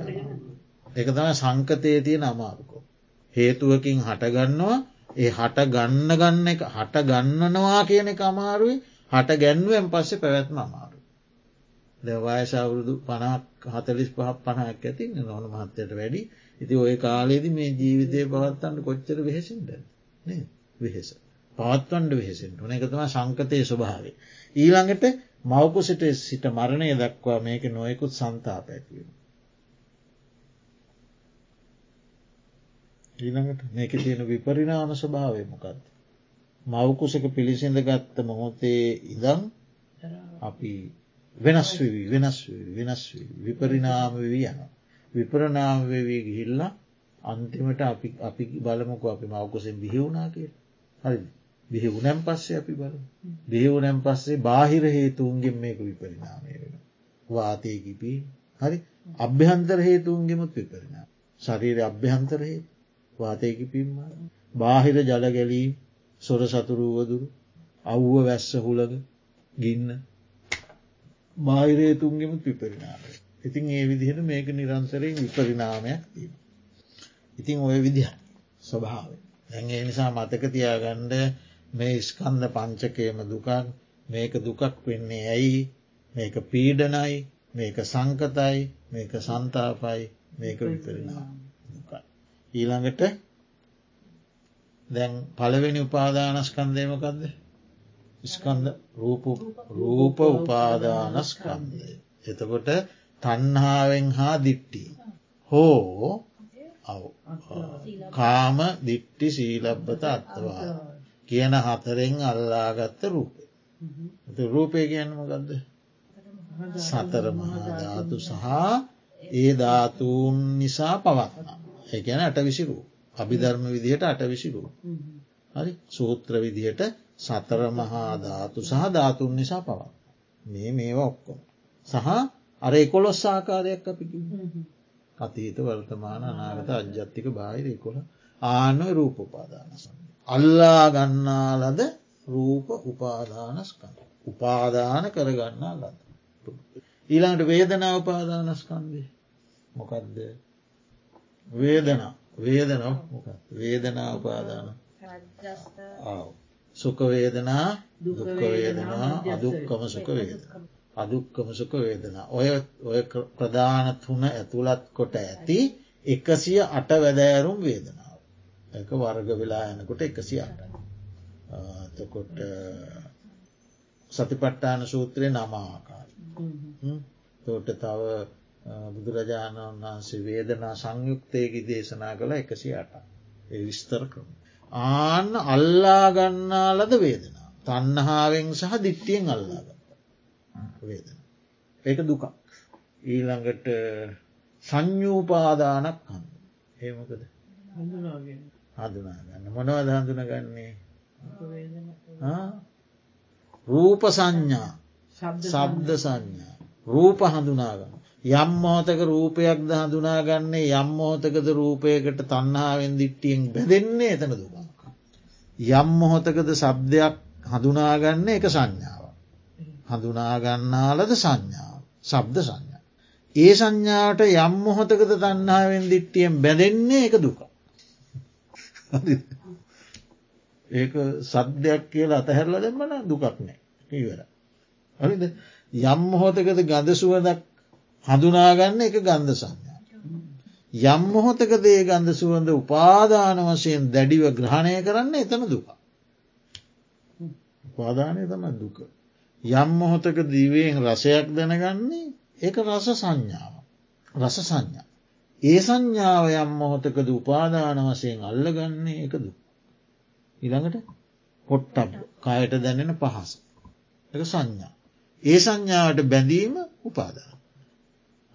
එක තම සංකතය තියෙන අමාරුකෝ. හේතුවකින් හටගන්නවා ඒ හට ගන්න ගන්න එක හට ගන්නනවා කියන එක අමාරුයි හට ගැන්ුවෙන් පස්සේ පැවැත්ම අමාරු. දවයසවුරුදු පනක් හතලිස් පහක් පණක් ඇති නොන මහත්තයට වැඩි ඉති ඔය කාලෙදි මේ ජීවිතය පවත්තන්න කොච්චර වෙහෙසින්ට නේ. වෙහෙස. පවත්වන්ඩ වෙහෙසෙන් ඕන එකතම සංකතය ස්වභාවේ. ඊළඟට මවකුසිට සිට මරණය දක්වා මේක නොයකුත් සන්තාප ඇතිවීම. ඊළඟට මේක තියෙන විපරිනාම ස්වභාවය මොකක්ද. මවකුසක පිළිසිඳ ගත්ත මොහොතේ ඉදං අපි වෙනස් වී වෙනස් වෙනස් විපරිනාම වී යන. විපරනාම වී ගිහිල්ලා අන්තිමට අපි අපි බලමුක අපි මවකුසෙන් බිහිවුණා කියලා. හරි බිහිවුනැම් පස්සේ අපි බල බිහිවුනැම් පස්සේ බාහිර හේතුන්ගෙන් මේක විපරිනාමය වෙන. වාතයකිපී හරි අභ්‍යහන්තර හේතුන්ගෙමුත් විපරිනා. ශරීර අභ්‍යහන්තර හේතු වාතයකිපීම බාහිර ජලගැලී සොර සතුරුවදුරු අව්ව වැස්ස හුළග ගින්න බාහිරේතුන්ගෙමුත් විපරිනාමය. ඉතින් ඒ විදිහට මේක නිරන්තරයෙන් විපරිනාමයක් දීම. ඉතින් ඔය විදිහ ස්වභාවේ. ඇගේ නිසා මතක තියාගණ්ඩ මේ ස්කන්ද පංචකයම දුකක් මේක දුකක් වෙන්නේ ඇයි මේක පීඩනයි මේක සංකතයි මේක සන්තාපයි මේක විපරිනා දුකයි. ඊළඟට දැන් පළවෙනි උපාදානස්කන්දයමකක්ද ස්කන්ද රූප උපාදානස්කන්දය. එතකොට තන්හාාවෙන් හා දිට්ටි. හෝ කාම දිට්ටි සීලබ්බත අත්තවා කියන හතරෙන් අල්ලාගත්ත රූපය. රූපය කියන්නමගදද සතර මහාධාතු සහ ඒ ධාතුූන් නිසා පවත්න. ඒගැන අට විසිරු. අභිධර්ම විදිහට අට විසිරු. හරි සූත්‍ර විදිහට සතර මහා ධාතු සහ ධාතුන් නිසා පවත්. මේ මේවා ඔක්කොම. සහ අර එකොලොස් ආකාරයක් අපිකි. අතීත වර්තමාන අනාගත අජ්‍යත්තික බාහිර කොළ ආන රූප උපාදානසන්න. අල්ලා ගන්නාලද රූප උපාදානස්කඳ. උපාදාන කරගන්නා ලද. ඊළඟට වේදනා උපාදානස්කන්දේ මොකක්ද වේදනා වේදන මොක වේදනා උපාදාන සුකවේදනා දුකවේදනා අදුක්කම සුක වේදනා. අදුක්කම සුක වේදනා. ඔය ඔය ප්‍රධාන තුන ඇතුළත් කොට ඇති එකසිය අට වැදෑරුම් වේදනාව. එක වර්ග වෙලා යනකොට එකසි අට. තකොට සතිපට්ටාන සූත්‍රය නමාකාර. තෝට තව බුදුරජාණන් වහන්සේ වේදනා සංයුක්තයකි දේශනා කළ එකසි අට. ඒ විස්තර කරම. ආන්න අල්ලාගන්නාලද වේදනා. තන්නහාාවෙන් සහ දිට්ටියෙන් අල්ලාග. වේදන. ඒක දුකක්. ඊළඟට සංයූපාදානක් හන්න. ඒමකද හඳුනාගන්න මොනවද හඳුනගන්නේ රූප සංඥා සබ්ද සංඥා රූප හඳුනාගන්න. යම් මෝතක රූපයක් ද හඳුනාගන්නේ යම් මෝතකද රූපයකට තන්නාවෙන් දිට්ටියෙන් බැදෙන්නේ එතන දුකක්. යම් මොහොතකද සබ්දයක් හඳුනාගන්න එක සංඥාව. හඳුනාගන්නාලද සංඥාව සබ්ද සංඥා. ඒ සංඥාවට යම් මොහොතකද තන්නාවෙන් දිට්ටියෙන් බැඳෙන්නේ එක දුක. ඒක සද්‍යයක් කියලා අතහැරල දෙමන දුකක් නෑ ඉවර. හරිද යම් මොහොතකද ගඳ සුවදක් හඳුනාගන්න එක ගන්ධ සංඥා. යම් මොහොතකදේ ගන්ධ සුවඳ උපාදාන වශයෙන් දැඩිව ග්‍රහණය කරන්න එතන දුක. උපාදානය තම දුක. යම් මොහොතක දිවයෙන් රසයක් දැනගන්නේ ඒක රස සංඥාව. රස සංඥා. ඒ සංඥාව යම් මොහොතකද උපාදාන වශයෙන් අල්ලගන්නේ එක දුක්. ඉළඟට පොට්ටබ් කයට දැනෙන පහස. එක සංඥා. ඒ සංඥාවට බැඳීම උපාදාන.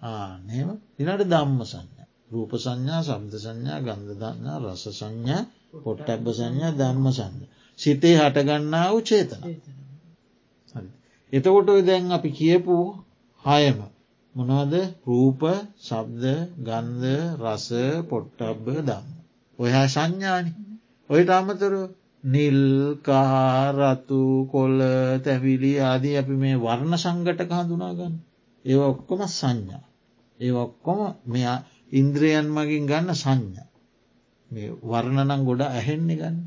ආනම ඉනට දම්ම සංඥා. රූප සංඥා සම්ද සංඥා ගන්ධ දන්නා රස සංඥා පොට්ටබ්බ සංඥා ධර්ම සංඥ. සිතේ හටගන්නා වූ චේතන. එතකොට දැන් අපි කියපු හයම මොනවද රූප ශබ්ද ගන්ධ රස පොට්ටබ්බ දම්. ඔයා සංඥානි ඔයට අමතරු නිල් කාරතු කොල්ල තැවිලි ආදී අපි මේ වර්ණ සංගටක හඳුනාගන්න. ඒ ඔක්කොම සංඥා. ඒ ඔක්කොම මෙයා ඉන්ද්‍රියන් මගින් ගන්න සංඥා. මේ වර්ණනං ගොඩ ඇහෙන්නේ ගන්න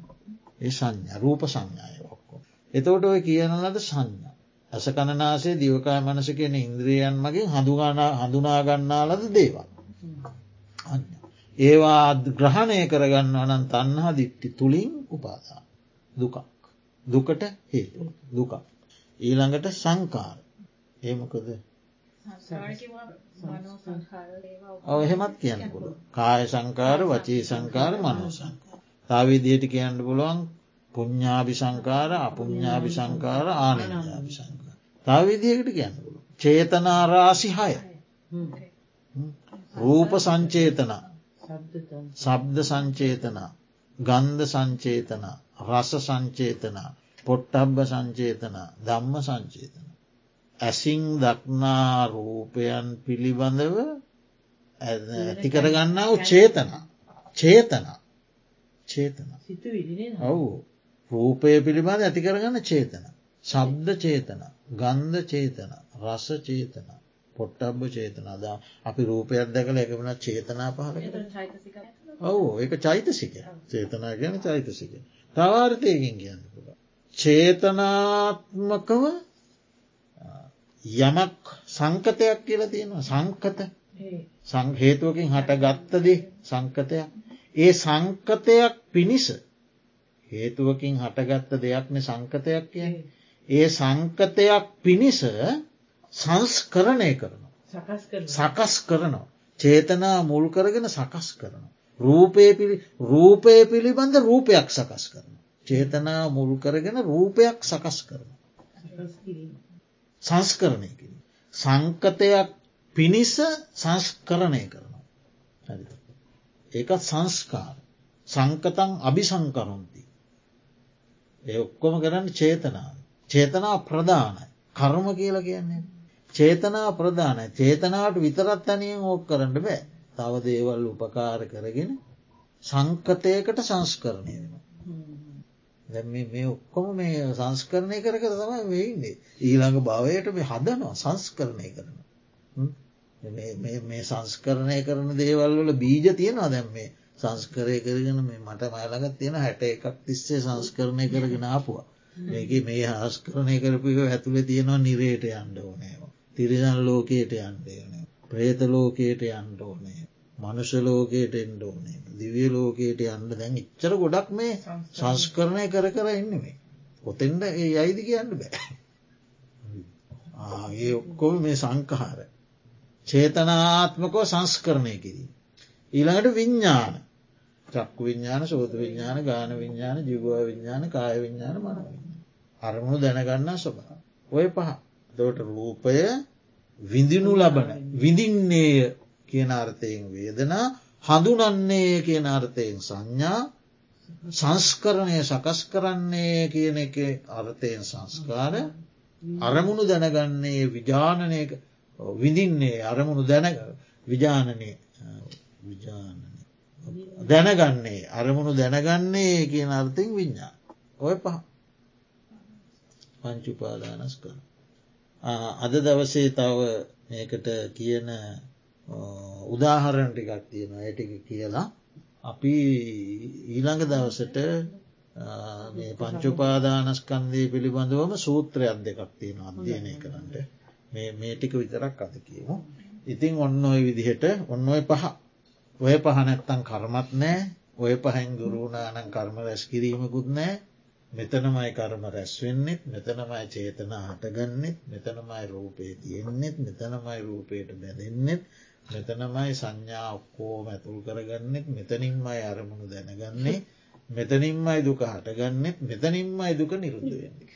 ඒ සංඥා රූප සංඥාය ඔක්කො. එතවට ඔය කියන ලද සංඥා. ඇස කණනාසේ දිවකාය මනස කියන ඉන්ද්‍රියන් මගින් හඳුගාන හඳුනාගන්නා ලද දේවල්. ඒවා ග්‍රහණය කරගන්න වනන් තන්හා දිට්ටි තුළින් උපාදා. දුකක්. දුකට හේතු දුකක්. ඊළඟට සංකාර ඒමකද ඔව එහෙමත් කියන්න පුළුව කාය සංකාර වචී සංකාර මනෝ සංකාර තාවිදියට කියන්න පුළුවන් පුඤ්ඥාභි සංකාර අපුඤ්ඥාභි සංකාර ආනඥාභි සංකාර තාවිදියකට කියන්න පුළුව චේතනාරාසි හය. රූප සංචේතන. සබ්ද සංචේතන. ගන්ධ සංචේතන. රස සංචේතන. පොට්ටබ්බ සංචේතන. ධම්ම සංචේතන. ඇසිං දක්නා රූපයන් පිළිබඳව ඇතිකරගන්නාව චේතන. චේතන. චේතන. ඔවු. රූපය පිළිබඳ ඇතිකරගන්න චේතන. ශබ්ද චේතන ගන්ධ චේතන රස චේතන පොට්ටබ්බ චේතන. දා අපි රූපයක් දැකල එකමන චේතනා පහල ඔවු ඒක චෛතසික චේතනා ගැන චෛතසික තවාර්ථයකින් කියන්න පුළ චේතනාත්මකව යමක් සංකතයක් කියලා තියෙනවා. සංකත. සංහේතුවකින් හට ගත්තදේ සංකතයක්. ඒ සංකතයක් පිණිස හේතුවකින් හටගත්ත දෙයක්න සංකතයක් කිය ඒ සංකතයක් පිණිස සංස්කරණය කරනවා සකස් කරනවා චේතනා මුල් කරගෙන සකස් කරනවා රූපය පිළි රූපය පිළිබඳ රූපයක් සකස් කරන. චේතනා මුල් කරගෙන රූපයක් සකස් කරන. සංස්කරණය. සංකතයක් පිණිස සංස්කරණය කරනවා. ඒකත් සංස්කාර සංකතන් අභිසංකරුන්ති. ඒ ඔක්කොම කරන්න චේතනාව. චේතනා ප්‍රධානයි. කර්ම කියල කියන්නේ. චේතනා ප්‍රධානය චේතනාවට විතරත් අනියෙන් ඕක් කරන්න බෑ. තව දේවල් උපකාර කරගෙන සංකතයකට සංස්කරණය වෙන. දැ මේ ඔක්කොම මේ සංස්කරණය කර කර තමයි වෙයින්නේ ඊළඟ භවයට මේ හදනවා සංස්කරණය කරන. මේ සංස්කරණය කරන දේවල් වල බීජ තියෙනවා දැම් මේ සංස්කරය කරගෙන මේ මට මයලගත් තියෙන හැට එකක් තිස්සේ සංස්කරණය කරගෙන ආපුවා. මේක මේ හස්කරණය කරපික ඇතුළ තියෙනවා නිරේට අන්ඩ ඕනේවා. තිරිසන් ලෝකයට අන්ඩයනේ. ප්‍රේත ලෝකයට අන්ඩ ඕනේ. මනුෂ ලෝකයට එන්ඩ ඕනේ. දිවිය ලෝකයට යන්න දැන් ඉච්චර ගොඩක් මේ සංස්කරණය කර කර එන්න මේ. ඔතෙන්ට ඒ අයිදි කියන්න බෑ. ඒ ඔක්කොම මේ සංකහාර. චේතනාත්මකෝ සංස්කරණය කිරීම. ඊළඟට විඤ්ඥාන චක්කු විඤ්ඥාන සෝත විඤ්ඥාන ගාන විඤ්ඥාන ජිගුව විඤ්ඥාන කාය විඤ්ඥාන මන අරමුණු දැනගන්නා ස්වභා. ඔය පහ. දෝට රූපය විඳිනු ලබන විඳින්නේය කියන අර්ථයෙන් වේදනා හඳුනන්නේ කියන අර්ථයෙන් සංඥා සංස්කරණය සකස් කරන්නේ කියන එක අර්ථයෙන් සංස්කාර අරමුණු දැනගන්නේ විජානනය විඳින්නේ අරමුණු දැන විජානනය දැනගන්නේ අරමුණු දැනගන්නේ කියන අර්ථයෙන් විඤ්ඥා ඔය පහ. පංචුපාදානස් කර අද දවසේ තව මේකට කියන උදාහරණ ටිකක් තියෙන ඇටික කියලා අපි ඊළඟ දවසට මේ පංචුපාදානස්කන්දය පිළිබඳවම සූත්‍රයක් දෙකක් තියෙන අධ්‍යයනය කරන්නට මේ ටික විතරක් අද කියමු. ඉතින් ඔන්න ඔය විදිහට ඔන්න ඔය පහ. ඔය පහනැත්තන් කර්මත් නෑ ඔය පහෙන් ගුරුණානන් කර්ම රැස් කිරීමකුත් නෑ මෙතනමයි කර්ම රැස්වෙන්නෙත් මෙතනමයි චේතනා හටගන්නෙත් මෙතනමයි රූපේ තියෙන්නෙත් මෙතනමයි රූපයට බැඳෙන්නෙත් මෙතනමයි සංඥා ඔක්කෝ මැතුල් කරගන්නෙත් මෙතනින්මයි අරමුණු දැනගන්නේ මෙතනින්මයි දුක හටගන්නෙත් මෙතනින්මයි දුක නිරුද්ධ වෙන්නේ.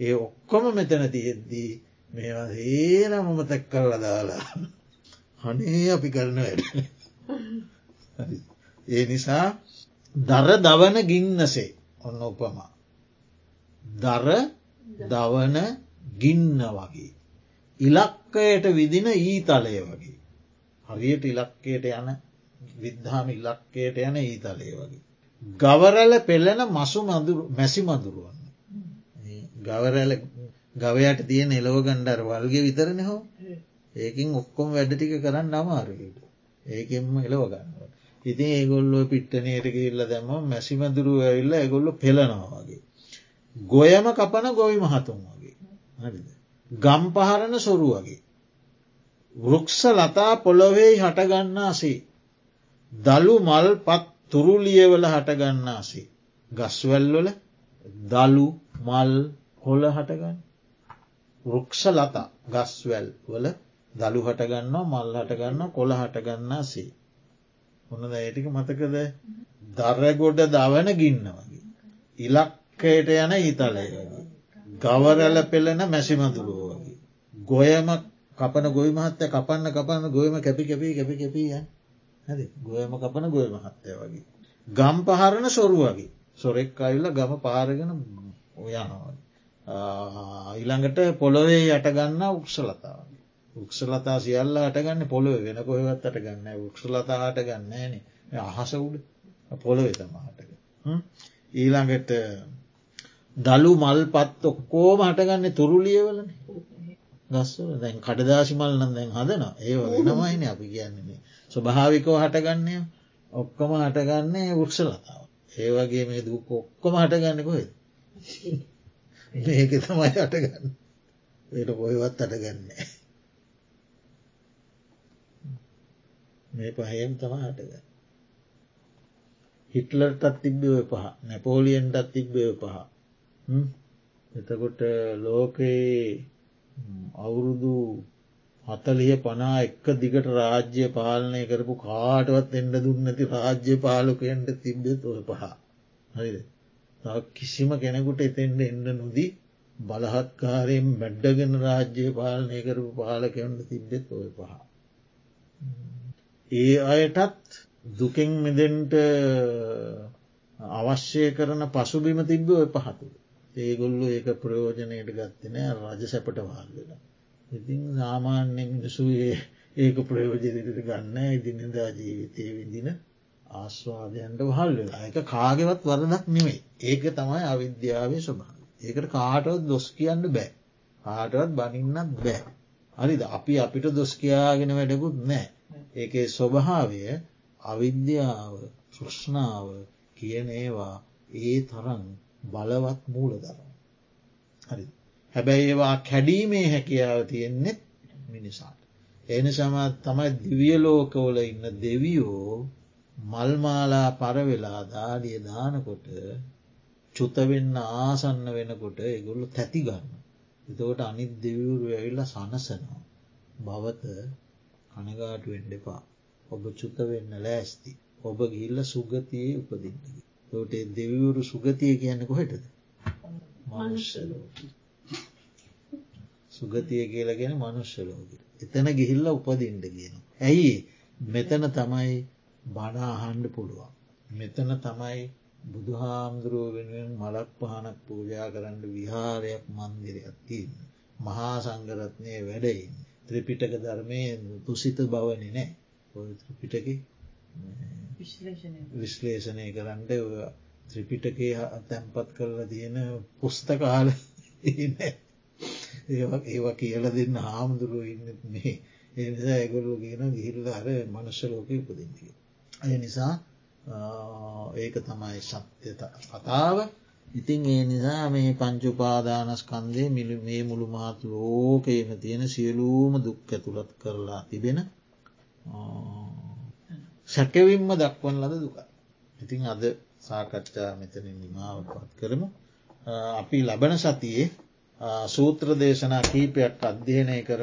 ඒ ඔක්කොම මෙතන තියෙද්දී මේවා හේනමම තැක් කරලා දාලා හනේ අපි කරන වැඩ. ඒ නිසා දර දවන ගින්නසේ ඔන්න උපමා. දර දවන ගින්න වගේ. ඉලක්කයට විදින ඊතලය වගේ. හරියට ඉලක්කයට යන විද්ධාම ඉලක්කයට යන ඊතලය වගේ. ගවරැල පෙළෙන මසු මැසි මදුරුවන්න. ගවරැල ගවයට තියෙන එලව ගණ්ඩර වල්ගේ විතරන හෝ ඒකින් ඔක්කොම වැඩ ටික කරන්න අමාරුට ඒකෙන්ම එලව ගන්නවා. ඉතින් ඒගොල්ලෝ පිට්ටනයට කියල්ල දැම මැසිමදුරුව ඇවිල්ල ඇගොල්ලො පෙළනවා වගේ. ගොයම කපන ගොවි මහතුන් වගේ හරිද. ගම් පහරණ සොරු වගේ. වෘක්ෂ ලතා පොළොවෙහි හටගන්නාසේ. දළු මල් පත් තුරුලියවල හටගන්නාසේ. ගස්වැල්වල දළු මල් කොල හටගන්න. වෘක්ෂ ලතා ගස්වැල් වල දළු හටගන්නවා මල් හටගන්න කොළ හටගන්නා සේ. ඔන්න ඇටික මතකද දරගොඩ දවන ගින්න වගේ. ඉලක්කයට යන හිතලය වගේ. ගවරැල පෙළෙන මැසිමතුරුව වගේ. ගොයම කපන ගොයි මහත්තය කපන්න කපන්න ගොයම කැපි කැපී කැපි කැපිය හැද ගොයම කපන ගොය මහත්තය වගේ. ගම් පහරණ සොරු වගේ සොරෙක් අයිල්ල ගම පාරගෙන ඔයනවගේ. ඊළඟට පොළොවේ යටගන්න උක්ෂලතාව. උක්ෂලතා සියල්ල අටගන්න පොළොව. වෙන කොහවත් අට ගන්න උක්ෂලතා හට ගන්න න අහස උඩ. පොළොවෙ තමහටක. ඊළඟට දළු මල් පත් ඔක්කෝම හටගන්න තුරුලියවලන. ගස්වල. දැන් කඩදාශි මල් නම් දැන් හදන ඒ වෙනමයින අපි කියන්නේ ස්වභාවිකෝ හටගන්නය ඔක්කොම හටගන්නේ වෘක්ෂලතාව ඒ වගේ මේ දුක් ඔක්කොම හටගන්න කොහෙද? මේක තමයි අටගන්න. ඒට කොහෙවත් අටගන්නේ මේ පහයෙන් තම හටගන්න. හිටලටත් තිබ්බය පහ නැපෝලියන්ටත් තිබ්බය පහ. එතකොට ලෝකයේ අවුරුදු හතලිය පනා එක්ක දිගට රාජ්‍ය පාලනය කරපු කාටවත් එන්ඩ දුන්නති රාජ්‍ය පාලකයන්ට තිබ්බෙත් ඔය පහ. හරිද? කිසිම කෙනෙකුට එතෙන්ට එන්න නොදී බලහත්කාරයෙන් මැඩ්ඩගෙන රාජ්‍ය පාලනය කරපු පාලකයන්ට තිබ්බෙත් ඔය පහ. ඒ අයටත් දුකෙන් මෙදෙන්ට අවශ්‍ය කරන පසුබිම තිබ්බ ඔය පහතු. ඒගොල්ලු ඒක ප්‍රයෝජනයට ගත්තන රජ සැපට වාල්වෙලා. ඉතින් සාමාන්‍ය මිනිසුයේ ඒක ප්‍රයෝජනයට ගන්න ඉදිනදා ජීවිතය විදින ආස්වාදයන්ට වහල් වෙලා. එක කාගෙවත් වරදක් නෙවෙයි ඒක තමයි අවිද්‍යාවේ ස්වභාව ඒකට කාටවත් දොස් කියන්න බෑ. කාටවත් බනින්නත් බෑ. අරිද අපි අපිට දොස් කියාගෙන වැඩකුත් නෑ. ඒකේ ස්වභාවය අවිද්‍යාව තෘෂ්ණාව කියන ඒවා ඒ තරන් බලවත් මූල දරන හරි හැබැයි ඒවා කැඩීමේ හැකියාව තියෙන්නෙත් මිනිසාට එනි සම තමයි දිවියලෝකවල ඉන්න දෙවියෝ මල්මාලා පරවෙලා දාඩිය දානකොට චුතවෙන්න ආසන්න වෙනකොට එගොල්ලු තැති ගන්න. එතකොට අනිත් දෙවරු ඇවිල්ල සනසනවා. භවත කනගාට වෙන්ඩපා. ඔබ චුත වෙන්න ලෑස්ති. ඔබ ගිල්ල සුගතියේ උපදින්නකි. තෝට දෙවරු සුගතිය කියන්න කොහෙටද. මනුෂ්‍යලෝ. සුගතිය කියලගෙන මනුෂ්‍යලෝක. එතන ගිහිල්ල උපදින්ට කියන. ඇයි මෙතන තමයි බනාහන්ඩ පුළුවන්. මෙතන තමයි බුදුහාමුදුරුව වෙනුවෙන් මලක් පහනක් පූජා කරන්න විහාරයක් මන්දිරයක් තියන්න. මහා සංගරත්නය වැඩයින්. ත්‍රිපිටක ධර්මය තුසිත බවනි නෑ. ත්‍රිපිටක විශ්ලේෂණය කරන්න. ත්‍රිපිටකේ තැන්පත් කරලා තියෙන පුස්තකාල ඒවා කියල දෙන්න හාමුදුරුව ඉන්න මේ. එනිසා ඇගොල්ලු කියන ගිහිල්ල අර මනුෂ්‍ය ලෝක උපදින්තිය. ඇය නිසා ඒක තමයි සත්‍ය කතාව ඉතින් ඒ නිසා මේ පංචුපාදානස්කන්දය මිලි මේ මුළු මාත් ලෝකයම තියෙන සියලූම දුක් ඇතුළත් කරලා තිබෙන සැකවින්ම දක්වන ලද දුක. ඉතින් අද සාකච්ඡා මෙතන නිමාවපත් කරමු. අපි ලබන සතියේ සූත්‍ර දේශනා කීපයක් අධ්‍යයනය කරම